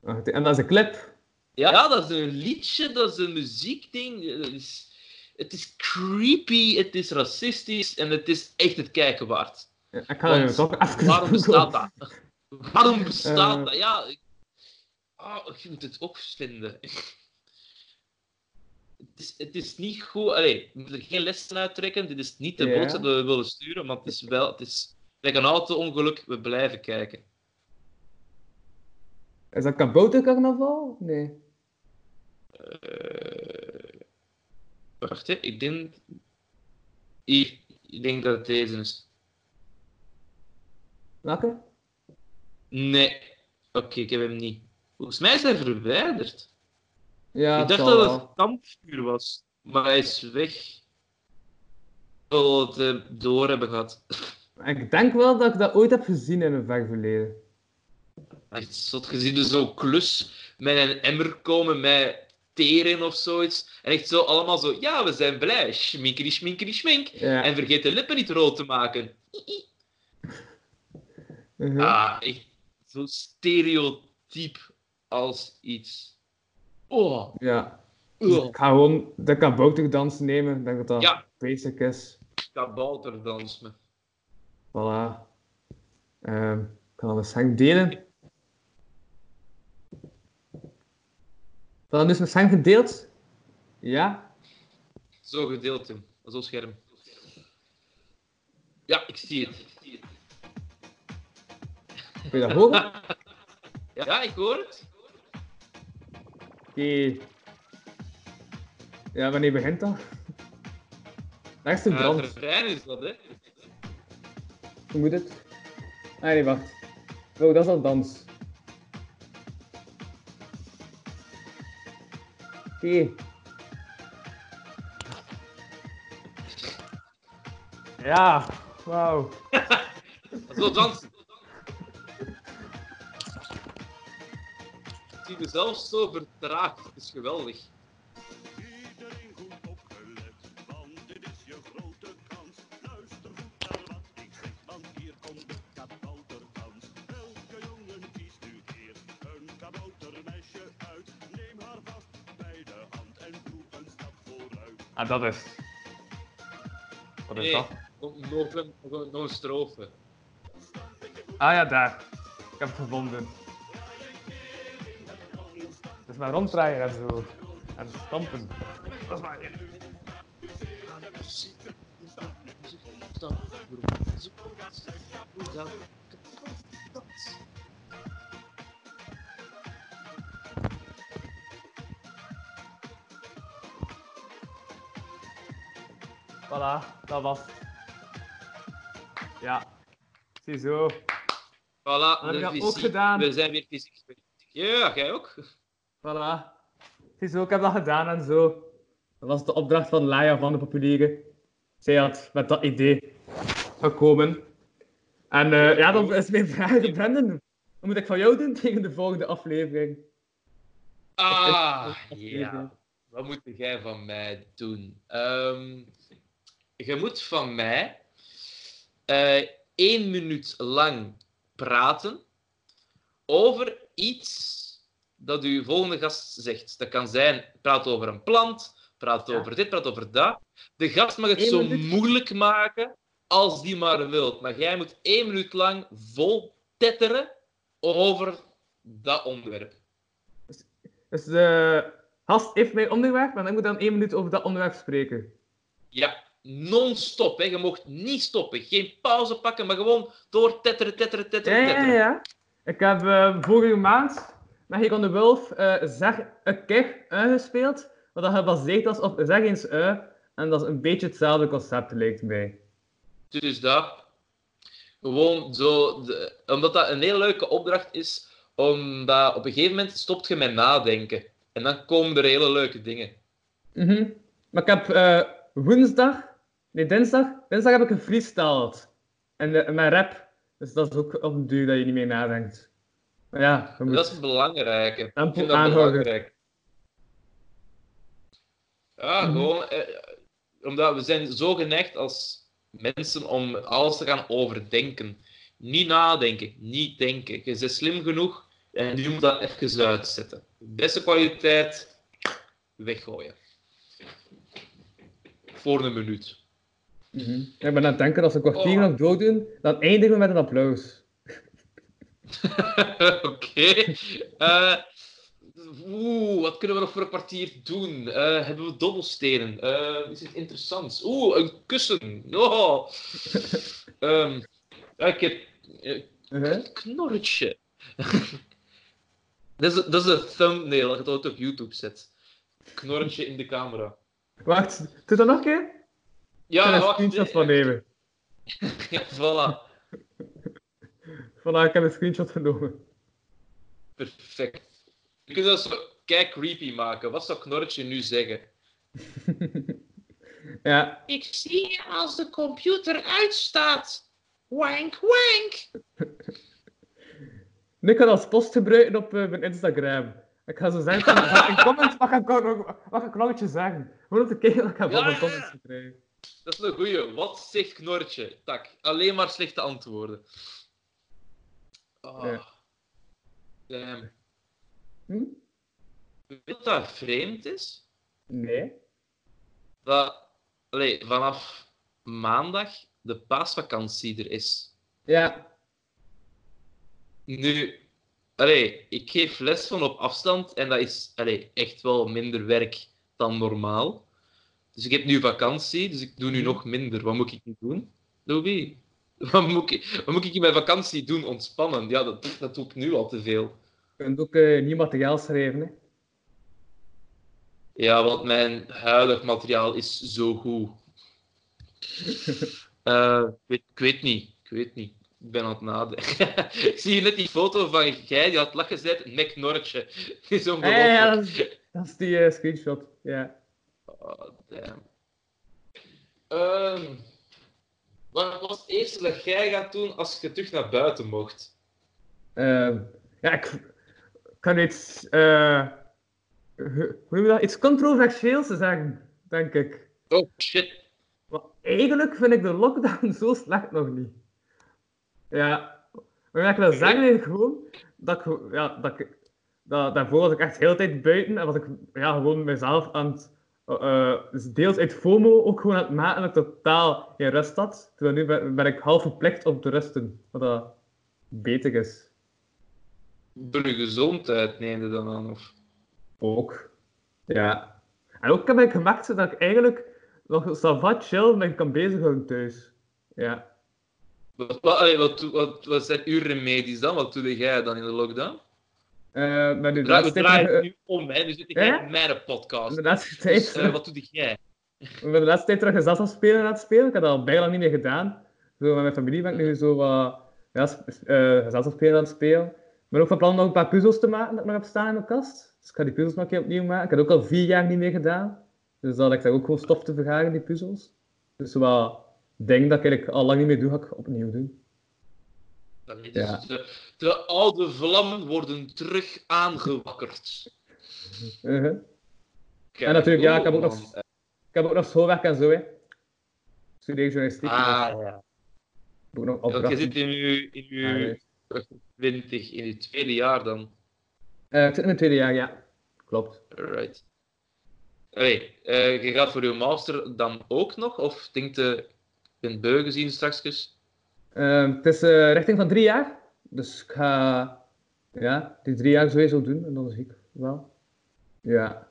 En dat is een clip. Ja, dat is een liedje, dat is een muziekding. Het is, het is creepy, het is racistisch en het is echt het kijken waard. Ja, Ik Want toch even Waarom bestaat dat? Waarom Eh. bestaat dat? Ja, ik... Ah, je moet het ook vinden. Het is, het is niet goed. Allee, we moeten er geen lessen uittrekken. Dit is niet de Ja. boodschap die we willen sturen, maar het is wel. Het is like een auto-ongeluk. We blijven kijken. Is dat kaboutercarnaval? Nee. Eh, wacht, hè. ik denk. Hier, ik denk dat het deze is. Welke? Nee. Oké, ik heb hem niet. Volgens mij is hij verwijderd. Ja, ik dacht dat het wel. een kampvuur was, maar hij is weg. Ik wil het eh, door hebben gehad. Ik denk wel dat ik dat ooit heb gezien in een ver verleden. Echt zot gezien, dus zo'n klus met een emmer komen met thee in of zoiets. En echt zo allemaal zo, ja, we zijn blij. Schminkeri, schminkeri, schmink. Ja. En vergeet de lippen niet rood te maken. Mhm. Ah, echt zo stereotyp als iets. Oh, Ja. oh. Ik ga gewoon de kabouterdans nemen. Ik denk dat dat Ja. basic is. kabouterdans me. Voilà. Ehm, ik kan dat eens delen. Dan is mijn scherm gedeeld. Ja. Zo gedeeld zo scherm. Ja, ik zie het. Kun je dat horen? Ja, ik hoor het. Oké. Ja, wanneer begint dat? Daar is de brand. refrein is dat, hè? Hoe moet het? Ah nee, wacht. Oh, dat is al dans. Ja, wauw. Zo dansen. Zie me zelfs zo vertraagd. Het is geweldig. Ah, dat is. het. Wat is Nee, dat? nog, een, nog, een, strofe. Ah ja, daar. Ik heb het gevonden. Dus maar ronddraaien en zo. En stampen. Dat is maar Voilà, dat was. Ja. Ziezo. Voilà, heb ik dat fysiek. ook gedaan. We zijn weer fysiek. Ja, jij ook. Voilà. Ziezo, ik heb dat gedaan en zo. Dat was de opdracht van Laia van de Populieren. Zij had met dat idee gekomen. En eh, ja, dan is mijn vraag, Brendan. Wat moet ik van jou doen tegen de volgende aflevering? Ah, ja. Wat moet jij van mij doen? Ehm, je moet van mij eh, één minuut lang praten over iets dat uw volgende gast zegt. Dat kan zijn, praat over een plant, praat Ja. over dit, praat over dat. De gast mag het Eén zo minuut? moeilijk maken als die maar wilt. Maar jij moet één minuut lang vol tetteren over dat onderwerp. Dus de gast heeft mijn onderwerp en ik moet dan één minuut over dat onderwerp spreken. Ja, non-stop. Hè. Je mocht niet stoppen. Geen pauze pakken, maar gewoon door tetteren, tetteren, Ja, tetteren, ja, ja. ja. Ik heb eh, vorige maand met on the Wolf eh, zeg een keer uitgespeeld, wat dat gebaseerd was op zeg eens ui. En dat is een beetje hetzelfde concept, lijkt mij. Dus dat. Gewoon zo. de- omdat dat een hele leuke opdracht is. Omdat op een gegeven moment stopt je met nadenken. En dan komen er hele leuke dingen. Mhm. Maar ik heb eh, woensdag, nee dinsdag, dinsdag heb ik gefreestyled. En eh, met rap. Dus dat is ook op een duur dat je niet meer nadenkt. Maar ja, moet... Dat is belangrijk. Ik vind dat belangrijk. Ja, Mhm. gewoon. eh, omdat we zijn zo geneigd als mensen om alles te gaan overdenken. Niet nadenken, niet denken. Je bent slim genoeg en je moet dat even uitzetten. Beste kwaliteit, weggooien. Voor een minuut. Mhm. Ik ben aan het denken, als we een kwartier Oh. nog doordoen, dan eindigen we met een applaus. Oké. Eh, Oeh, wat kunnen we nog voor een kwartier doen? Eh, hebben we dobbelstenen? Eh, is het interessant? Oeh, een kussen. Oh. Ja, ik heb Uh-huh. een knorretje. dat, is, dat is de thumbnail dat je het op YouTube zet. Knorretje in de camera. Wacht, doe dat nog een keer? Ik Ja, ga er een wacht. screenshot van nemen. Ja, voilà. Vandaar, ik heb een screenshot genomen. Perfect. Je kunt dat zo kei creepy maken. Wat zou Knorretje nu zeggen? Ja, Ik zie je als de computer uitstaat. Wank, wank. nu kan ik als post gebruiken op eh, mijn Instagram. Ik ga zo zeggen, van, in comments ik, mag ik nog iets zeggen. Gewoon om te kijken wat ik heb Ja, van ja, comments ja. Dat is een goeie. Wat zegt Knorretje? Tak, alleen maar slechte antwoorden. Ah. Ja. Damn. Hm? Weet je wat dat vreemd is? Nee. Dat allee, vanaf maandag de paasvakantie er is. Ja. Nu, allee, ik geef les van op afstand en dat is allee, echt wel minder werk dan normaal. Dus ik heb nu vakantie, dus ik doe nu nog minder. Wat moet ik nu doen, Louis? Wat moet ik, wat moet ik in mijn vakantie doen? Ontspannen? Ja, dat, dat doe ik nu al te veel. Je kunt ook eh, nieuw materiaal schrijven. Hè. Ja, want mijn huidig materiaal is zo goed. Eh, ik, weet, ik weet niet. Ik weet niet. Ik ben aan het nadenken. ik zie hier net die foto van jij die had lachen gezet is ongelooflijk. ja, ja, dat is, dat is die eh, screenshot. Ja. Oh, damn. Ehm, wat was het eerste dat jij gaat doen als je terug naar buiten mocht? Ehm, ja, ik, kan iets, eh, hoe noem je dat? Iets controversieels zeggen, denk ik. Oh shit. Maar eigenlijk vind ik de lockdown zo slecht nog niet. Ja, maar ik wil zeggen is gewoon dat ik, ja, dat ik, dat, daarvoor was ik echt de hele tijd buiten en was ik ja, gewoon mezelf aan het, dus deels uit FOMO ook gewoon aan het maken dat ik totaal geen rust had. Terwijl nu ben, ben ik half verplicht om te rusten, wat dat beter is. Door je gezondheid neem je dan aan? Of? Ook. Ja. En ook heb ik gemerkt dat ik eigenlijk nog wat chill met kan bezighouden thuis. Ja. Wat, wat, wat, wat, wat zijn uw remedies dan? Wat doe jij dan in de lockdown? Eh maar nu we draaien het nu om, hè. Nu zit ik in mijn podcast. Dus, eh, wat doe jij? ik ben de laatste tijd terug gezelschap spelen aan het spelen. Ik had dat al bijna niet meer gedaan. Zo met mijn familie ben ik nu zo wat ja, eh, spelen aan het spelen. Ik ben ook van plan om nog een paar puzzels te maken dat ik nog heb staan in mijn kast. Dus ik ga die puzzels nog een keer opnieuw maken. Ik heb ook al vier jaar niet meer gedaan. Dus heb ik daar ook gewoon stof te vergaren, die puzzels. Dus wat dingen dat ik eigenlijk al lang niet meer doe, ga ik opnieuw doen. Allee, dus Ja. de, de oude vlammen worden terug aangewakkerd. Kijk, En natuurlijk, ja, oh, ik heb ook nog, ik heb ook nog schoolwerk en zo, hè. Studeer journalistiek. Ah, ja. heb ook nog Want je zit in je, in Ah, uw 20, in je tweede jaar dan. Eh, ik zit in mijn tweede jaar, ja. Klopt. Right. Allee, eh, je gaat voor je master dan ook nog? Of denkt je, ik ben beu gezien straks? Ehm, het is eh, richting van drie jaar. Dus ik ga ja, die drie jaar sowieso doen. En dan zie ik wel. Ja.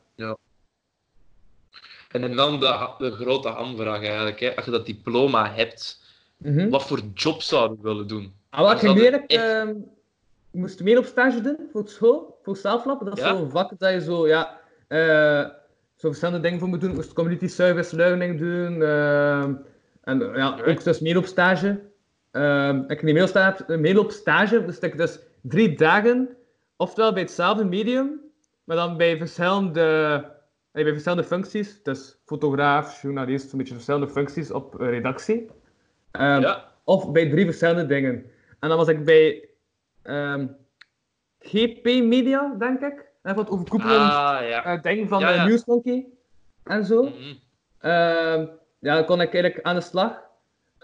En dan de, de grote hamvraag eigenlijk. Hè. Als je dat diploma hebt, Mhm. wat voor job zou je willen doen? Ah, wat ik echt- ehm, moest meer op stage doen voor school, voor zelflab. Dat is Ja? zo'n vak dat je zo, ja, eh, zo verschillende dingen voor moet doen. Ik moest community service learning doen. ehm, en ja, ook dus meer op stage. Ehm, ik op stage, meer op stage, dus dat ik dus drie dagen, oftewel bij hetzelfde medium, maar dan bij verschillende, eh, bij verschillende functies. Dus fotograaf, journalist, een beetje verschillende functies op eh, redactie. Ehm, ja? of bij drie verschillende dingen. En dan was ik bij ehm, GP Media, denk ik. En wat overkoepelend Ah, ja. eh, ding van Ja, de ja. Newsmonkey en zo. Mhm. Ja, dan kon ik eigenlijk aan de slag.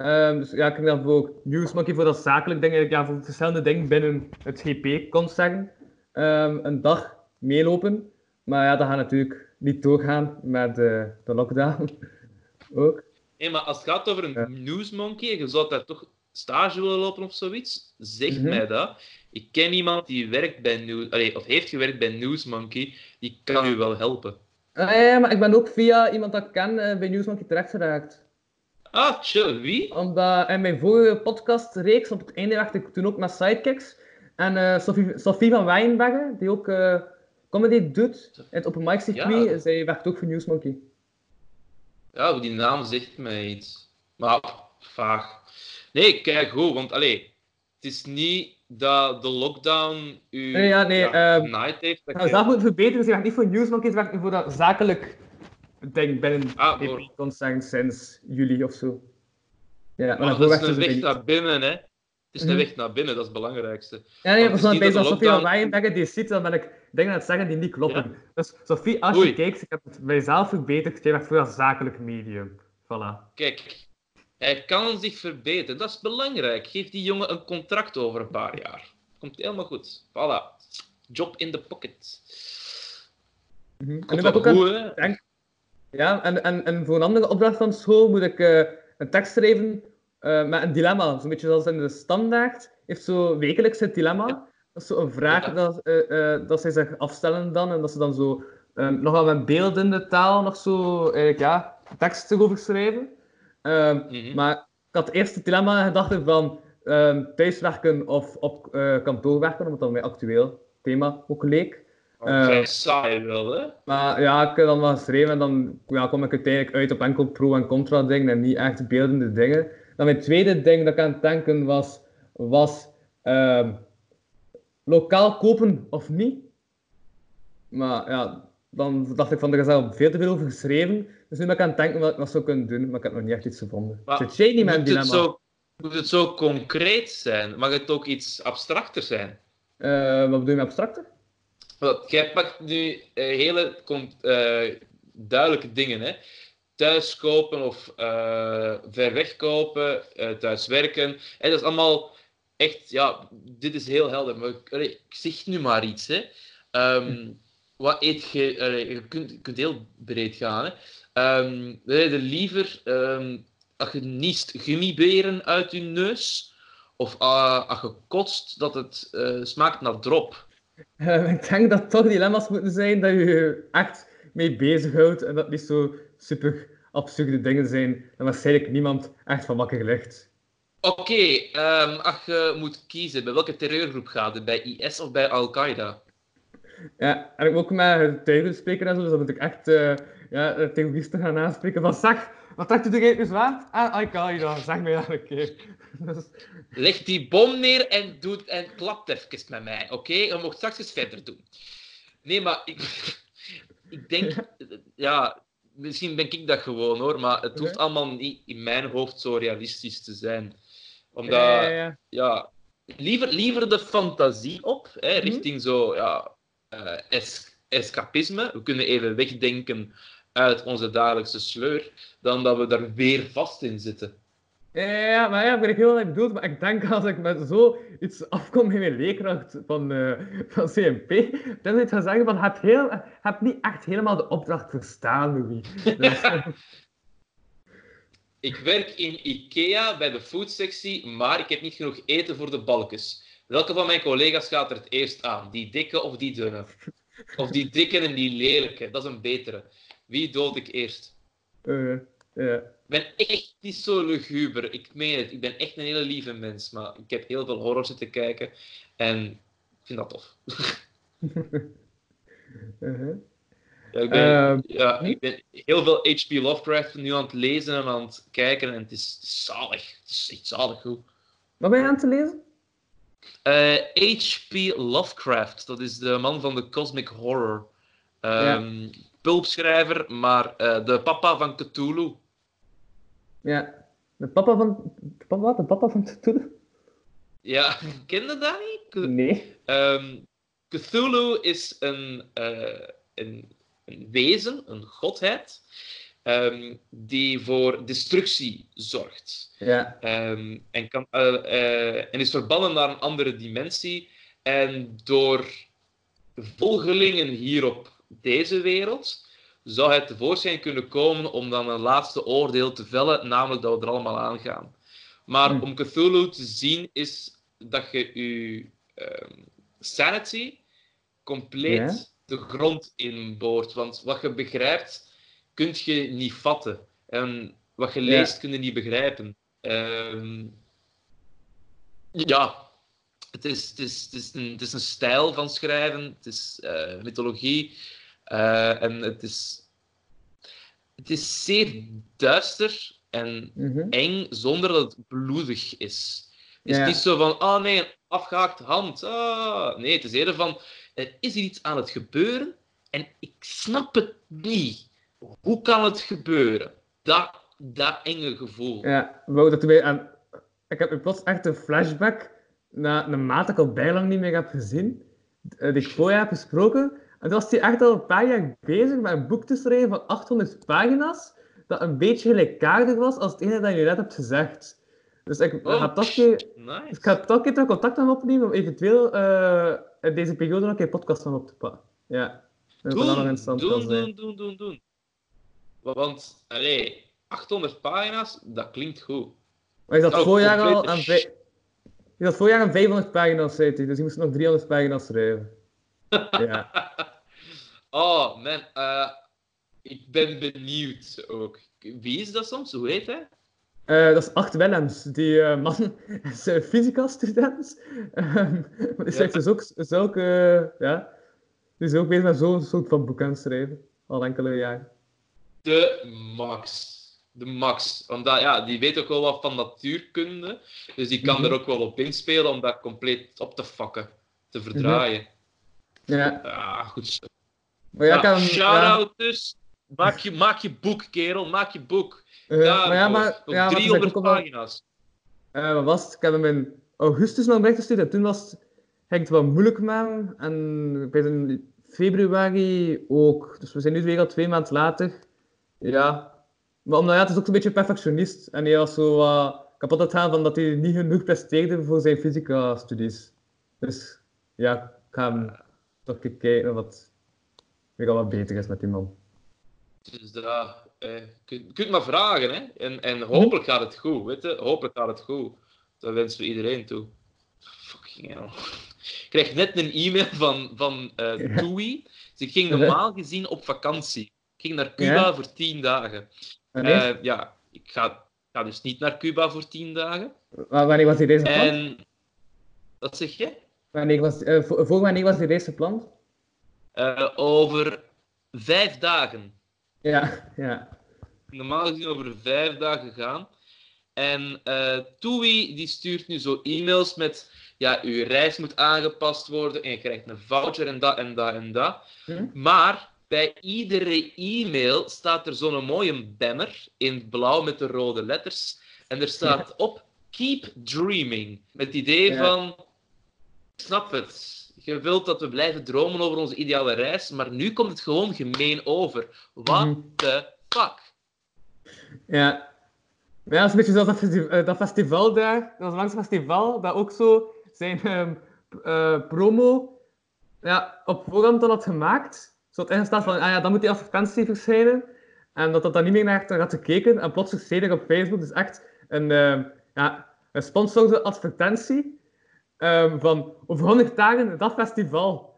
Ehm, dus ja, ik ging dan voor Newsmonkey voor dat zakelijk ding, ja, voor verschillende dingen binnen het GP, kon ik zeggen. Ehm, een dag meelopen. Maar ja, dat gaat natuurlijk niet doorgaan met eh, de lockdown. Ook. Nee, maar als het gaat over een Ja. newsmonkey, je zou daar toch stage willen lopen of zoiets, zeg Mhm. mij dat. Ik ken iemand die werkt bij News, allee, of heeft gewerkt bij Newsmonkey, die kan u wel helpen. Ah, ja, maar ik ben ook via iemand dat ik ken eh, bij Newsmonkey terecht geraakt. Ah, chill, wie? Omdat in mijn vorige podcastreeks, op het einde werkte ik toen ook met Sidekicks. En eh, Sophie, Sophie van Wijnbergen, die ook eh, comedy doet in het Open Mic circuit, Ja. zij werkt ook voor Newsmonkey. Ja, die naam zegt mij iets. Maar vaag. Nee, kijk goed, want allee, het is niet dat de lockdown u Nee, ja, nee, ehm, genaaid heeft. Dat Nou, je- moeten verbeteren. Ze werkt niet voor Newsmonkey, ze werkt voor dat zakelijk ding binnen Ah, voor- Concern sinds juli of zo. Ja, maar Maar dat is een weg niet. naar binnen, hè. Het is een Mhm. weg naar binnen, dat is het belangrijkste. Ja, nee, bij dat de Sophie lockdown- die ziet, dan ben ik dingen aan het zeggen die niet kloppen. Dus Sophie, als je kijkt, ik heb het bij jezelf verbeterd, jij voor dat zakelijk medium. Voilà. Kijk, hij kan zich verbeteren. Dat is belangrijk. Geef die jongen een contract over een paar jaar. Komt helemaal goed. Voilà. Job in the pocket. En nu Komt ben ik ook aan? Ja, en, en, en voor een andere opdracht van school moet ik eh, een tekst schrijven eh, met een dilemma. Zo'n beetje zoals in de standaard. Heeft zo wekelijks het dilemma. Dat is zo een vraag Ja. dat, eh, dat zij zich afstellen dan. En dat ze dan zo ehm, nogal met beeldende taal nog zo eigenlijk, ja, teksten over schrijven. Ehm, Mhm. Maar ik had eerst het dilemma gedacht van ehm, thuiswerken of op kantoor werken, omdat dat mijn actueel thema ook leek. Vrij saai hè? Maar ja, ik heb dan wel geschreven en dan ja, kom ik uiteindelijk uit op enkel pro- en contra dingen en niet echt beeldende dingen. Dan mijn tweede ding dat ik aan het denken was, was ehm, lokaal kopen of niet. Maar ja, dan dacht ik van, er is al veel te veel over geschreven. Dus nu ben ik aan het denken wat ik nog zou kunnen doen, maar ik heb nog niet echt iets gevonden. Maar Zit jij niet met Moet het, dilemma? zo, moet het zo concreet zijn? Mag het ook iets abstracter zijn? Eh, wat bedoel je met abstracter? Want jij pakt nu eh, hele eh, duidelijke dingen, hè? Thuis kopen of eh, ver weg kopen, thuis werken. En dat is allemaal echt, ja, dit is heel helder. Maar ik, allee, ik zeg nu maar iets, hè? Ehm, wat eet je? allee, je, kunt, je kunt heel breed gaan, hè? Ehm, wil je liever, ehm, als je niest, gummiberen uit je neus? Of als je kotst, dat het smaakt naar drop? Eh, ik denk dat toch dilemma's moeten zijn dat je je echt mee bezighoudt en dat niet zo super absurde dingen zijn en waarschijnlijk niemand echt van wakker ligt. Oké, ehm, als je moet kiezen, bij welke terreurgroep gaat het? Bij IS of bij Al-Qaeda? Ja, en ik moet ook met tuigen spreken en zo, dus dan moet ik echt eh ja, de terroristen gaan aanspreken van zeg, wat dacht u er nu zwaar? Ah, Al-Qaeda, zeg mij dat een keer. Dus, Leg die bom neer en, doe, en klapt even met mij, oké? Je mocht straks eens verder doen. Nee, maar ik, ik denk, ja, misschien ben ik dat gewoon hoor, maar het hoeft allemaal niet in mijn hoofd zo realistisch te zijn. Omdat, ja, ja, ja. ja, liever, liever de fantasie op, hè, Mhm. richting zo, ja, eh, es- escapisme. We kunnen even wegdenken uit onze dagelijkse sleur, dan dat we daar weer vast in zitten. Ja, maar ja, ik ik heel erg bedoeld, maar ik denk als ik met zo iets afkom in mijn leerkracht van, eh, van CMP, dan zou ik gaan zeggen van, heb, heel, heb niet echt helemaal de opdracht verstaan, Louis. Dus, Ik werk in IKEA bij de foodsectie, maar ik heb niet genoeg eten voor de balkjes. Welke van mijn collega's gaat er het eerst aan? Die dikke of die dunne? Of die dikke en die lelijke? Dat is een betere. Wie dood ik eerst? eh, ja. Ik ben echt niet zo luguber. Ik meen het. Ik ben echt een hele lieve mens. Maar ik heb heel veel horror zitten kijken. En ik vind dat tof. Uh-huh. Ja, ik, ben, Ehm, ja, ik ben heel veel H.P. Lovecraft nu aan het lezen en aan het kijken. En het is zalig. Het is echt zalig goed. Wat ben je aan het lezen? Eh, H.P. Lovecraft, dat is de man van de cosmic horror. Ehm Pulpschrijver, maar eh, de papa van Cthulhu. Ja. De papa van... De papa, wat? De papa van Cthulhu? Ja, ken je dat niet? Nee. Ehm, Cthulhu is een, eh, een, een wezen, een godheid, ehm, die voor destructie zorgt. Ja. Ehm, en, kan, eh, en is verbannen naar een andere dimensie. En door volgelingen hier op deze wereld zou hij tevoorschijn kunnen komen om dan een laatste oordeel te vellen, namelijk dat we er allemaal aan gaan. Maar Hmm. om Cthulhu te zien is dat je je ehm, sanity compleet Ja. de grond inboort. Want wat je begrijpt, kun je niet vatten. En wat je Ja. leest, kun je niet begrijpen. Ehm, ja, het is, het, is, het, is een, het is een stijl van schrijven, het is eh, mythologie eh, en het is, het is zeer duister en Mhm. eng zonder dat het bloedig is. Het is Ja. niet zo van, oh nee, een afgehaakte hand. Ah. Nee, het is eerder van, er is hier iets aan het gebeuren en ik snap het niet. Hoe kan het gebeuren? Dat, dat enge gevoel. Ja, wou dat weer aan. Ik heb plots echt een flashback naar een maat dat ik al bijlang niet meer heb gezien. eh, Die ik voor heb gesproken. En toen was hij echt al een paar jaar bezig met een boek te schrijven van 800 pagina's. Dat een beetje gelijkaardig was als het ene dat je net hebt gezegd. Dus ik Oh, ga toch een keer, ik Nice. ga toch een keer contact aan opnemen om eventueel eh, in deze periode nog een keer podcast van op te pakken. Ja. Nog Doen, doen, doen, doen, doen, doen. Want, allee, 800 pagina's, dat klinkt goed. Maar ik zat Oh, voorjaar al aan, ik zat voorjaar aan 500 pagina's, zei dus je moest nog 300 pagina's schrijven. Ja. Oh, man. eh, ik ben benieuwd ook. Wie is dat soms? Hoe heet hij? Eh, dat is Acht Willems. Die eh, man is uh, fysica-student. Ehm, maar die schrijft dus ook zulke... ja, die is ook bezig met zo'n soort van boek aan het schrijven. Al enkele jaren. De Max. De Max. Omdat, ja, die weet ook wel wat van natuurkunde. Dus die kan Mhm. er ook wel op inspelen om dat compleet op te fakken. Te verdraaien. Ja, Ja, goed zo. maar ja, Ja, kan... Shout-out dus. Maak je, maak je boek, kerel. Maak je boek. ja, maar ja, maar... Op Ja, maar toen zei ik 300 ook al- pagina's. Eh, wat was het? Ik heb hem in augustus nog een bericht gestuurd en toen was het, ging het wel moeilijk met hem. En bij in februari ook. Dus we zijn nu weer al twee maanden later. Ja. Maar omdat ja, het is ook een beetje perfectionist. En hij was zo kapot aan het gaan van dat hij niet genoeg presteerde voor zijn fysica-studies. Dus ja, ik ga hem toch kijken het weer al wat beter is met die man. Dus dat, eh, je kunt, je kunt maar vragen, hè. En, en hopelijk gaat het goed, weet je. Hopelijk gaat het goed. Dat wensen we iedereen toe. Fucking hell. Ik krijg net een e-mail van, van eh. Toei. Dus ik ging normaal gezien op vakantie. Ik ging naar Cuba Ja? voor tien dagen. Eh, ja, ik ga, ga dus niet naar Cuba voor tien dagen. Wa- wanneer was die deze? En... Wat zeg je? Wanneer was, eh, voor, voor wanneer was die deze plan? Eh, over vijf dagen. Ja, ja. normaal gezien over vijf dagen gaan. En eh TUI die stuurt nu zo e-mails met ja, uw reis moet aangepast worden en je krijgt een voucher en dat en dat en dat. Hm? Maar bij iedere e-mail staat er zo'n mooie banner in blauw met de rode letters. En er staat op Keep Dreaming. Met het idee Ja. van, snap het. Je wilt dat we blijven dromen over onze ideale reis, maar nu komt het gewoon gemeen over. What Mhm. the fuck? Ja. Ja, dat is een beetje zoals dat, eh, dat festival daar. Dat was langs festival, dat ook zo zijn ehm, eh, promo ja, op voorhand dan had gemaakt. Zo het staat van, ah ja, dan moet die advertentie verschijnen. En dat dat dan niet meer naar had gekeken. En plots verscheen er op Facebook dus echt een, ehm, ja, een sponsorde advertentie ehm, van over 100 dagen dat festival.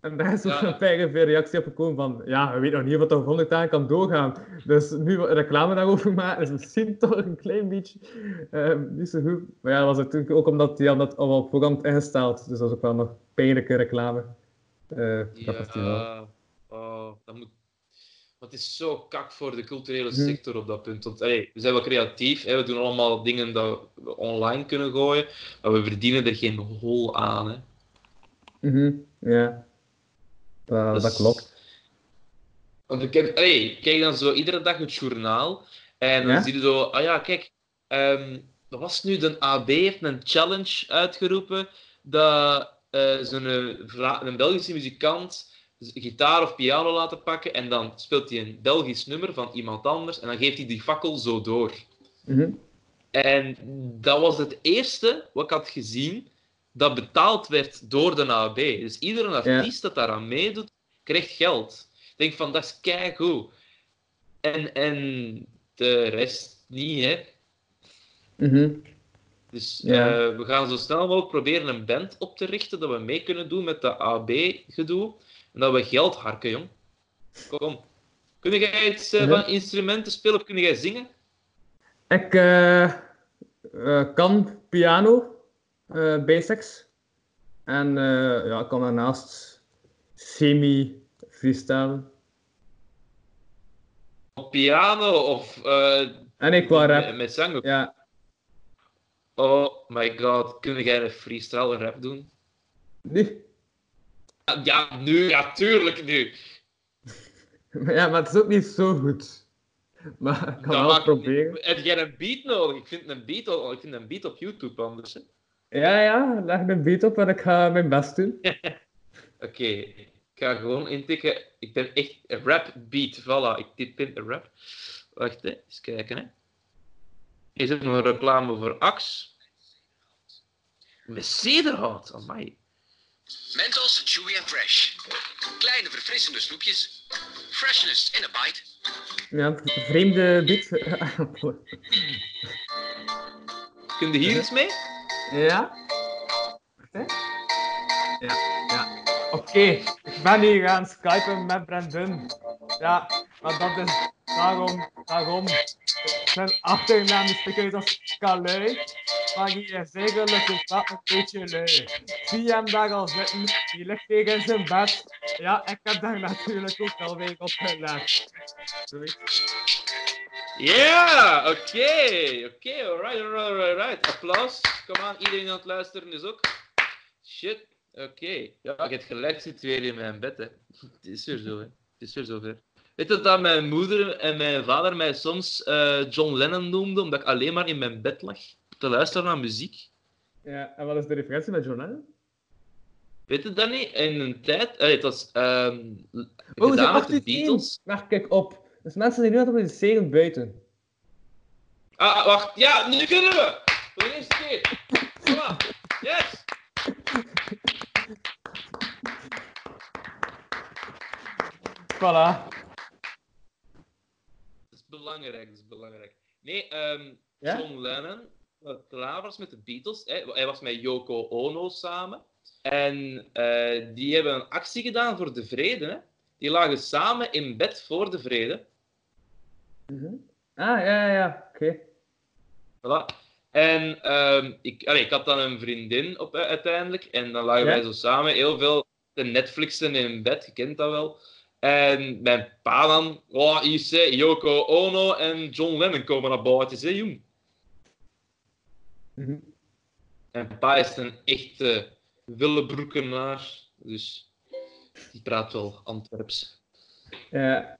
En daar is ook Ja. een veel reactie op gekomen van, ja, we weten nog niet dat over 100 dagen kan doorgaan. Dus nu wat reclame daarover maken is misschien toch een klein beetje ehm, niet zo goed. Maar ja, dat was natuurlijk ook omdat die hadden dat al op voorhand ingesteld. Dus dat is ook wel nog pijnlijke reclame. eh dat festival. Ja, oh, dat moet... Maar het is zo kak voor de culturele sector op dat punt. Want allee, we zijn wel creatief, hè, we doen allemaal dingen dat we online kunnen gooien, maar we verdienen er geen hol aan. Hè. Mhm, Ja, dat, dat klopt. Want ik, heb, allee, ik kijk dan zo iedere dag het journaal en dan Ja? zie je zo, ah ja, kijk, wat was nu? De AB heeft een challenge uitgeroepen dat eh zo'n eh, een Belgische muzikant gitaar of piano laten pakken en dan speelt hij een Belgisch nummer van iemand anders en dan geeft hij die fakkel zo door. Mhm. En dat was het eerste wat ik had gezien dat betaald werd door de AB. Dus iedere artiest dat daaraan meedoet, krijgt geld. Ik denk van, dat is keigoed. En, en de rest niet, hè. Mhm. Dus Ja. eh, we gaan zo snel mogelijk proberen een band op te richten, dat we mee kunnen doen met de AB-gedoe. En dat we geld harken, jong. Kom. Kun jij iets eh, van instrumenten spelen of kun jij zingen? Ik eh, eh, kan piano, basics. En ja, ik kan daarnaast semi-freestylen. Op piano of En ik qua met, rap. met zang? ook? Ja, Oh my god, kun jij een freestyle rap doen? Nee. Ja, nu, ja, tuurlijk nu. Ja, maar het is ook niet zo goed. Maar ik kan Dat wel proberen. Heb jij een beat nodig? Ik vind een beat, al- ik vind een beat op YouTube anders. hè. Ja, ja, leg een beat op en ik ga mijn best doen. Oké, ik ga gewoon intikken. Ik ben echt een rap beat. Voilà, ik typ in een rap. Wacht, hè. eens kijken. Hè. Is er nog een reclame voor Axe? Met zederhout, amai. Mentos, chewy en fresh. Kleine verfrissende snoepjes. Freshness in a bite. Ja, vreemde beat. Kun je hier iets mee? ja? Wacht, hè. Ja, ja. Oké, ik ben hier gaan skypen met Brandon. Ja, maar dat is daarom, daarom. Zijn achternaam is bekend als Kalui, maar die is eigenlijk een vat een beetje lui. Zie hem daar al zitten, die ligt tegen zijn bed. Ja, ik heb daar natuurlijk ook alweer op gelet. Ja, oké, oké, alright, alright, alright. Applaus. Kom aan, iedereen aan het luisteren is ook. Shit, oké. Ja, ik heb gelijk, zit in mijn bed. Het is weer zo, hè. Het is weer zover. Weet je dat mijn moeder en mijn vader mij soms eh, John Lennon noemden, omdat ik alleen maar in mijn bed lag te luisteren naar muziek? Ja, en wat is de referentie met John Lennon? Weet je dat niet? In een tijd... Allee, het was ehm Oh, zijn gedaan met de 18. Beatles. Wacht, kijk op. Dus mensen die nu aan het produceren buiten. Ah, ah, wacht. Ja, nu kunnen we! Voor de eerste keer. Yes! Voilà. Dat is belangrijk, dat is belangrijk. Nee, ehm Ja? John Lennon, klaar was met de Beatles, hè, hij was met Yoko Ono samen. En eh, die hebben een actie gedaan voor de vrede. Hè. Die lagen samen in bed voor de vrede. Mhm. Ah, ja, ja, ja. Oké. Voilà. En ehm, ik, allee, ik had dan een vriendin op, eh, uiteindelijk. En dan lagen Ja? wij zo samen heel veel te Netflixen in bed. Je kent dat wel. En mijn pa dan, oh, hier Yoko Ono en John Lennon komen naar buiten. Zeg, jong. Mhm. Mijn pa is een echte Willebroekenaar. Dus die praat wel Antwerps. Ja.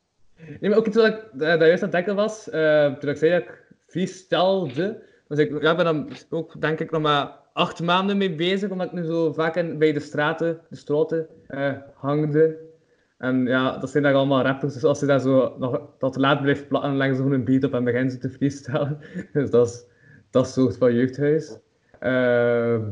Nee, maar ook iets wat ik eh, daar juist aan het denken was, eh, toen ik zei dat ik freestylede, dus ik ja, ben dan ook denk ik nog maar acht maanden mee bezig, omdat ik nu zo vaak in, bij de straten, de straten, eh hangde. En ja, dat zijn daar allemaal rappers, dus als je daar zo nog tot laat blijft plakken, leggen ze gewoon een beat op en beginnen ze te freestylen. Dus dat is dat soort van jeugdhuis. Ehm,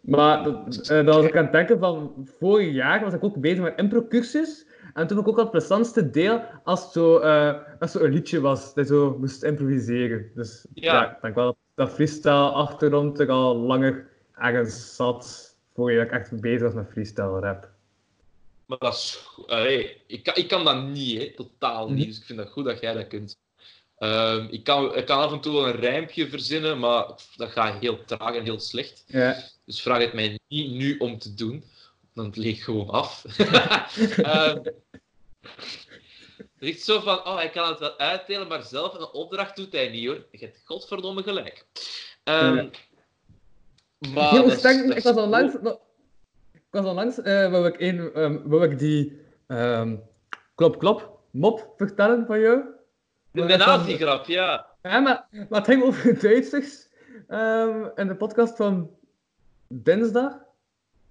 maar dat, eh, dat was ik aan het denken van vorig jaar was ik ook bezig met impro-cursus. En toen vond ik ook het plezantste deel als het zo, eh, als zo een liedje was dat je zo moest improviseren. Dus Ja. ja, ik denk wel dat dat freestyle achtergrond er al langer ergens zat voordat ik echt bezig was met freestyle rap. Maar dat is... allee, ik, kan, ik kan dat niet, hè. Totaal niet. Dus ik vind dat goed dat jij dat kunt. Ehm, ik, kan, ik kan af en toe wel een rijmpje verzinnen, maar dat gaat heel traag en heel slecht. Ja, Dus vraag het mij niet nu om te doen. Dan leeg gewoon af. Ehm, het is zo van, oh, hij kan het wel uitdelen, maar zelf een opdracht doet hij niet, hoor. Je hebt godverdomme gelijk. Ehm, Ja. Maar Heel dat is- sterk, dat ik was onlangs, ik was onlangs eh, wou ik, een, ehm, wou ik die ehm, klop klop mop vertellen van jou. De Maar was- nazi-grap, ja. Ja, maar, maar het ging over Duitsers ehm, in de podcast van dinsdag.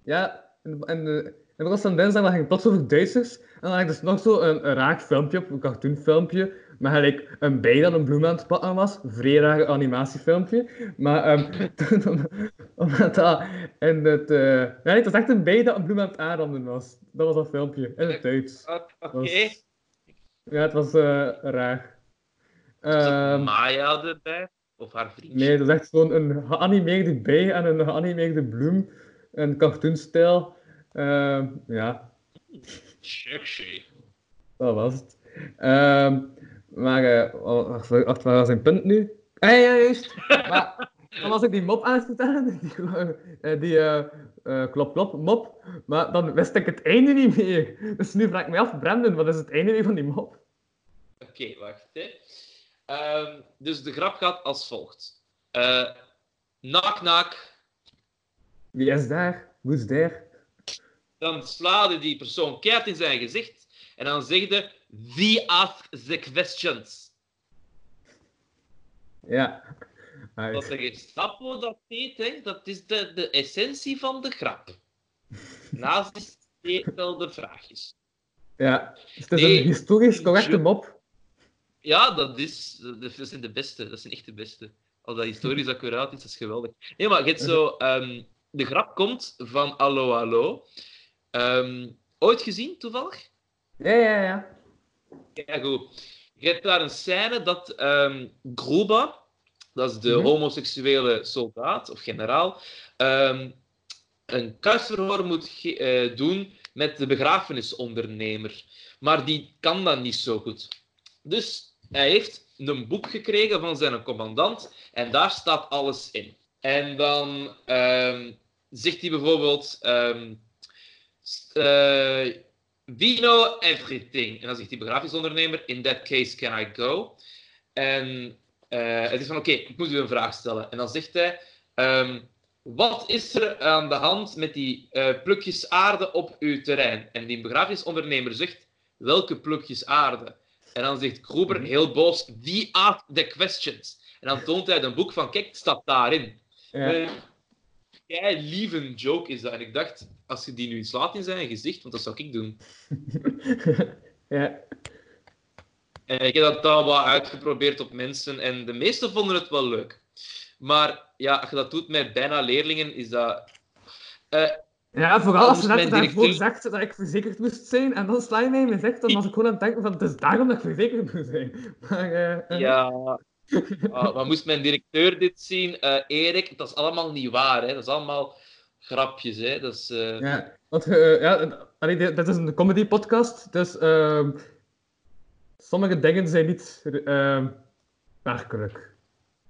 Ja, in de, in de, in de podcast van dinsdag ging het plots over Duitsers. En dan had ik dus nog zo een, een raar filmpje op, een cartoonfilmpje, met gelijk een bij dat een bloem aan het pakken was. Een vrij raar animatiefilmpje. Maar ehm, toen, om- omdat dat in het... eh nee, het was echt een bij dat een bloem aan het aanranden was. Dat was dat filmpje, in het Duits. Oké. Ja, het was eh, raar. Er Ehm, Maya erbij? Of haar vriendje? Nee, dat is echt gewoon een geanimeerde bij en een geanimeerde bloem. Een cartoonstijl. Ehm, ja, Sexy. dat was het. Ehm, maar, wacht, wacht, waar was zijn punt nu? Ah, ja, juist. maar dan was ik die mop aan het vertellen, die, eh, die eh, klop klop mop, maar dan wist ik het einde niet meer. Dus nu vraag ik me af, Brandon, wat is het einde van die mop? Oké, wacht. Hè. Ehm, dus de grap gaat als volgt. Eh, Nak, nak. Wie is daar? Hoe is daar? Dan slaat die persoon keert in zijn gezicht. En dan zegt je, wie ask the questions? Ja. Dat snapt hoe dat hè? dat is de, de essentie van de grap. Naast de vraagjes. Ja. Dus het is Nee, een historisch correcte mop. Ja, dat, is, dat zijn de beste. Dat zijn echt de beste. Als dat historisch accuraat is, dat is geweldig. Nee, maar je hebt zo... ehm, de grap komt van Allo Allo. Ehm, ooit gezien, toevallig? Ja, ja, ja. Ja, goed. Je hebt daar een scène dat Gruba, dat is de Mhm. homoseksuele soldaat of generaal, een kuisverhoor moet eh, doen met de begrafenisondernemer. Maar die kan dat niet zo goed. Dus hij heeft een boek gekregen van zijn commandant en daar staat alles in. En dan ehm, zegt hij bijvoorbeeld... ehm, s- eh, We know everything. En dan zegt die begrafenisondernemer, in that case can I go? En eh het is oké, ik moet u een vraag stellen. En dan zegt hij, ehm, wat is er aan de hand met die eh, plukjes aarde op uw terrein? En die begrafenisondernemer zegt, welke plukjes aarde? En dan zegt Gruber heel boos, wie asked the questions? En dan toont hij een boek van, kijk, het staat daarin. ja. Eh, Kei lieve joke is dat. En ik dacht, als je die nu slaat in zijn gezicht, want dat zou ik doen. ja. En ik heb dat dan wat uitgeprobeerd op mensen en de meesten vonden het wel leuk. Maar ja, als je dat doet met bijna leerlingen, is dat... Eh, Ja, vooral als je Moest net daarvoor zegt dat ik verzekerd moest zijn, en dan sla je mij in mijn gezicht, dan was ik gewoon aan het denken van, het is daarom dat ik verzekerd moet zijn. Maar, eh, eh, ja... Ah, maar moest mijn directeur dit zien? Eh, Erik, dat is allemaal niet waar. Hè? Dat is allemaal grapjes. Hè? Dat is, Ja, want ja, allee, dit is een comedy podcast, dus ehm, sommige dingen zijn niet ehm werkelijk.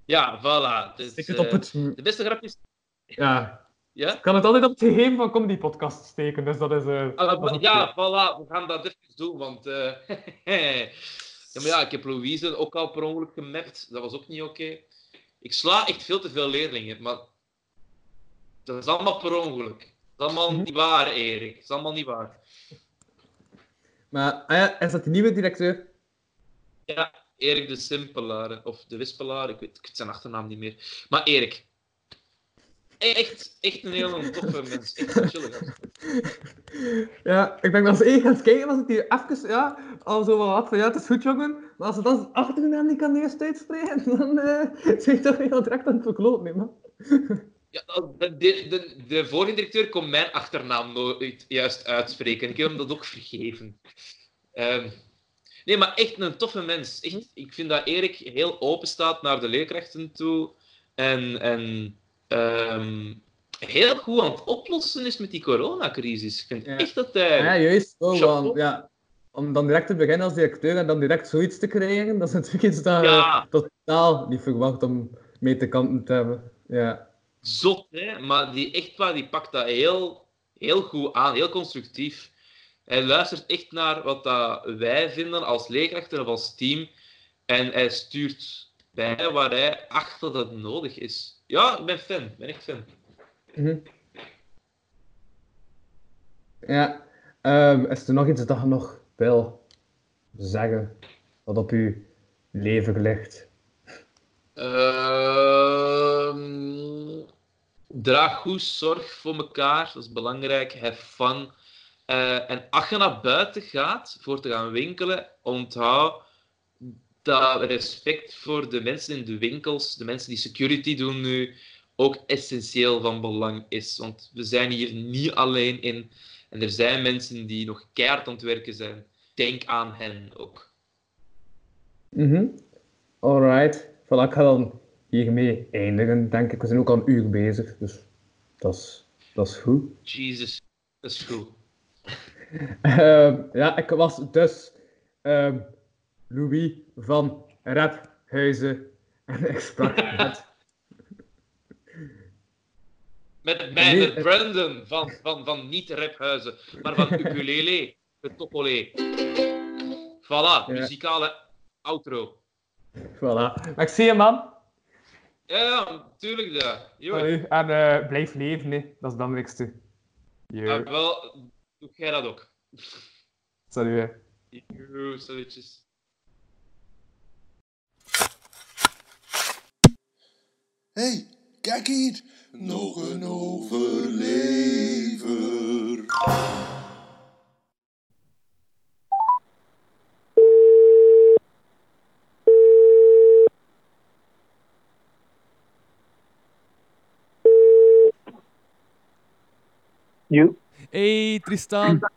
ja, voilà. Dus, Stik het op het... de beste grapjes... Ja, Ja? ik kan het altijd op het geheim van comedy podcast steken, dus dat is... eh, Ah, dat is ja, voilà, we gaan dat even doen, want... eh, ja, maar ja, ik heb Louise ook al per ongeluk gemapt. Dat was ook niet oké. Ik sla echt veel te veel leerlingen, maar... Dat is allemaal per ongeluk. Dat is allemaal Mhm. niet waar, Erik. Dat is allemaal niet waar. Maar ah ja, is dat de nieuwe directeur? Ja, Erik de Simpelaar, of de Wispelaar, ik weet, ik weet zijn achternaam niet meer. Maar Erik. Echt, echt een hele toffe mens. Echt een chille gast. Ja, ik ben wel eens één gaan kijken als ik die even, ja, al zo wat had van, ja, het is goed, jongen. Maar als het dan achternaam niet kan eerst uitspreken, dan eh zijn je toch heel direct aan het verkloten, hè, man. Ja, de, de, de, de vorige directeur kon mijn achternaam nooit juist uitspreken. Ik heb hem dat ook vergeven. Ehm, nee, maar echt een toffe mens. Echt, ik vind dat Erik heel open staat naar de leerkrachten toe. En, en ehm, heel goed aan het oplossen is met die coronacrisis. Ik vind Ja. echt dat hij... Ja, juist. Oh, want, ja, om dan direct te beginnen als directeur en dan direct zoiets te krijgen, dat is natuurlijk iets dat je Ja. totaal niet verwacht om mee te kanten te hebben. Ja. zot, hè? maar die, echt waar, die pakt dat heel, heel goed aan, heel constructief. Hij luistert echt naar wat dat wij vinden als leerkrachten of als team. En hij stuurt bij waar hij acht dat het nodig is. Ja, ik ben fan. Ik ben echt fan. Mhm. Ja. Ehm, is er nog iets dat je nog wil zeggen wat op uw leven ligt? Ehm, draag goed zorg voor elkaar, dat is belangrijk. Have fun. Eh, en als je naar buiten gaat voor te gaan winkelen, onthoud dat respect voor de mensen in de winkels, de mensen die security doen nu, ook essentieel van belang is. Want we zijn hier niet alleen in. En er zijn mensen die nog keihard aan het werken zijn. Denk aan hen ook. Mhm. Alright. Voilà, ik ga dan hiermee eindigen, denk ik. We zijn ook al een uur bezig, dus dat is, dat is goed. Jesus, dat is goed. Ehm, ja, ik was dus ehm, Louis van Raphuizen en ik sprak met... Met mij, met. Brandon van, van, van niet Raphuizen, maar van Ukulele, de Topolé. Voilà, muzikale outro. Voilà. Maar ik zie je, man. Ja, ja, tuurlijk. Yo. Allee, En eh, blijf leven, hè. dat is het belangrijkste. Ja, wel, doe jij dat ook. salut. hè. Yo, salutjes. Hey, kijk hier. Nog een overlever. Jo, Hey Tristan.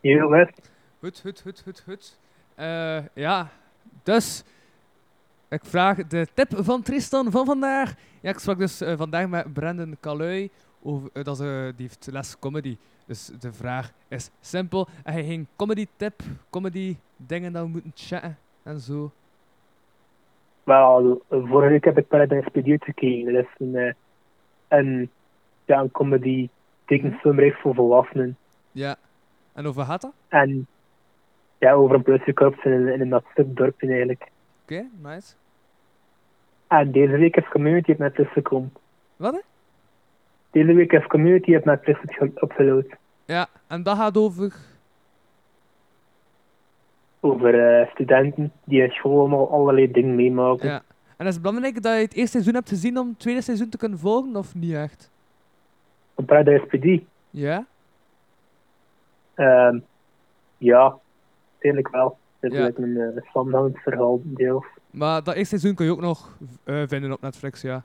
jo, wat? Goed, goed, goed, goed, goed. Eh, ja, dus ik vraag de tip van Tristan van vandaag. Ja, ik sprak dus eh, vandaag met Brandon Calui. Over, eh, dat eh, die heeft les comedy. Dus de vraag is simpel. Heb je geen comedy tip, comedy dingen dat we moeten chatten en zo? Wel, vorige week heb ik Paradise PD gekeken. Dat is een, een, ja, een comedy tekenfilmreeks voor volwassenen. Ja. En over gaat dat? En ja, over een politiekorps in, een- in een natstuk dorpje eigenlijk. Oké, nice. En deze week is Community op Netflix gekomen. Wat? hè? Deze week is Community op Netflix ge- opgeload. Ja, en dat gaat over... Over eh, studenten die in school allemaal allerlei dingen meemaken. Ja. En is het belangrijk dat je het eerste seizoen hebt gezien om het tweede seizoen te kunnen volgen, of niet echt? Op Paradise PD. Ja? Ehm, ja, eigenlijk wel. Het is Ja. een uh, verhaal deels. Maar dat eerste seizoen kun je ook nog eh, vinden op Netflix, ja.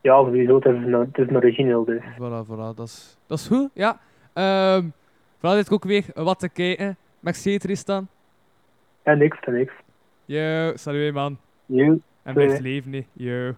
Ja, sowieso. Het is een, het is een origineel dus. Voilà, voilà, dat is, dat is goed, ja. Ehm vooral dit ook weer wat te kijken. Merci Tristan. En niks, niks. Yo, salut man. Jo. En blijf leven, hè. Yo.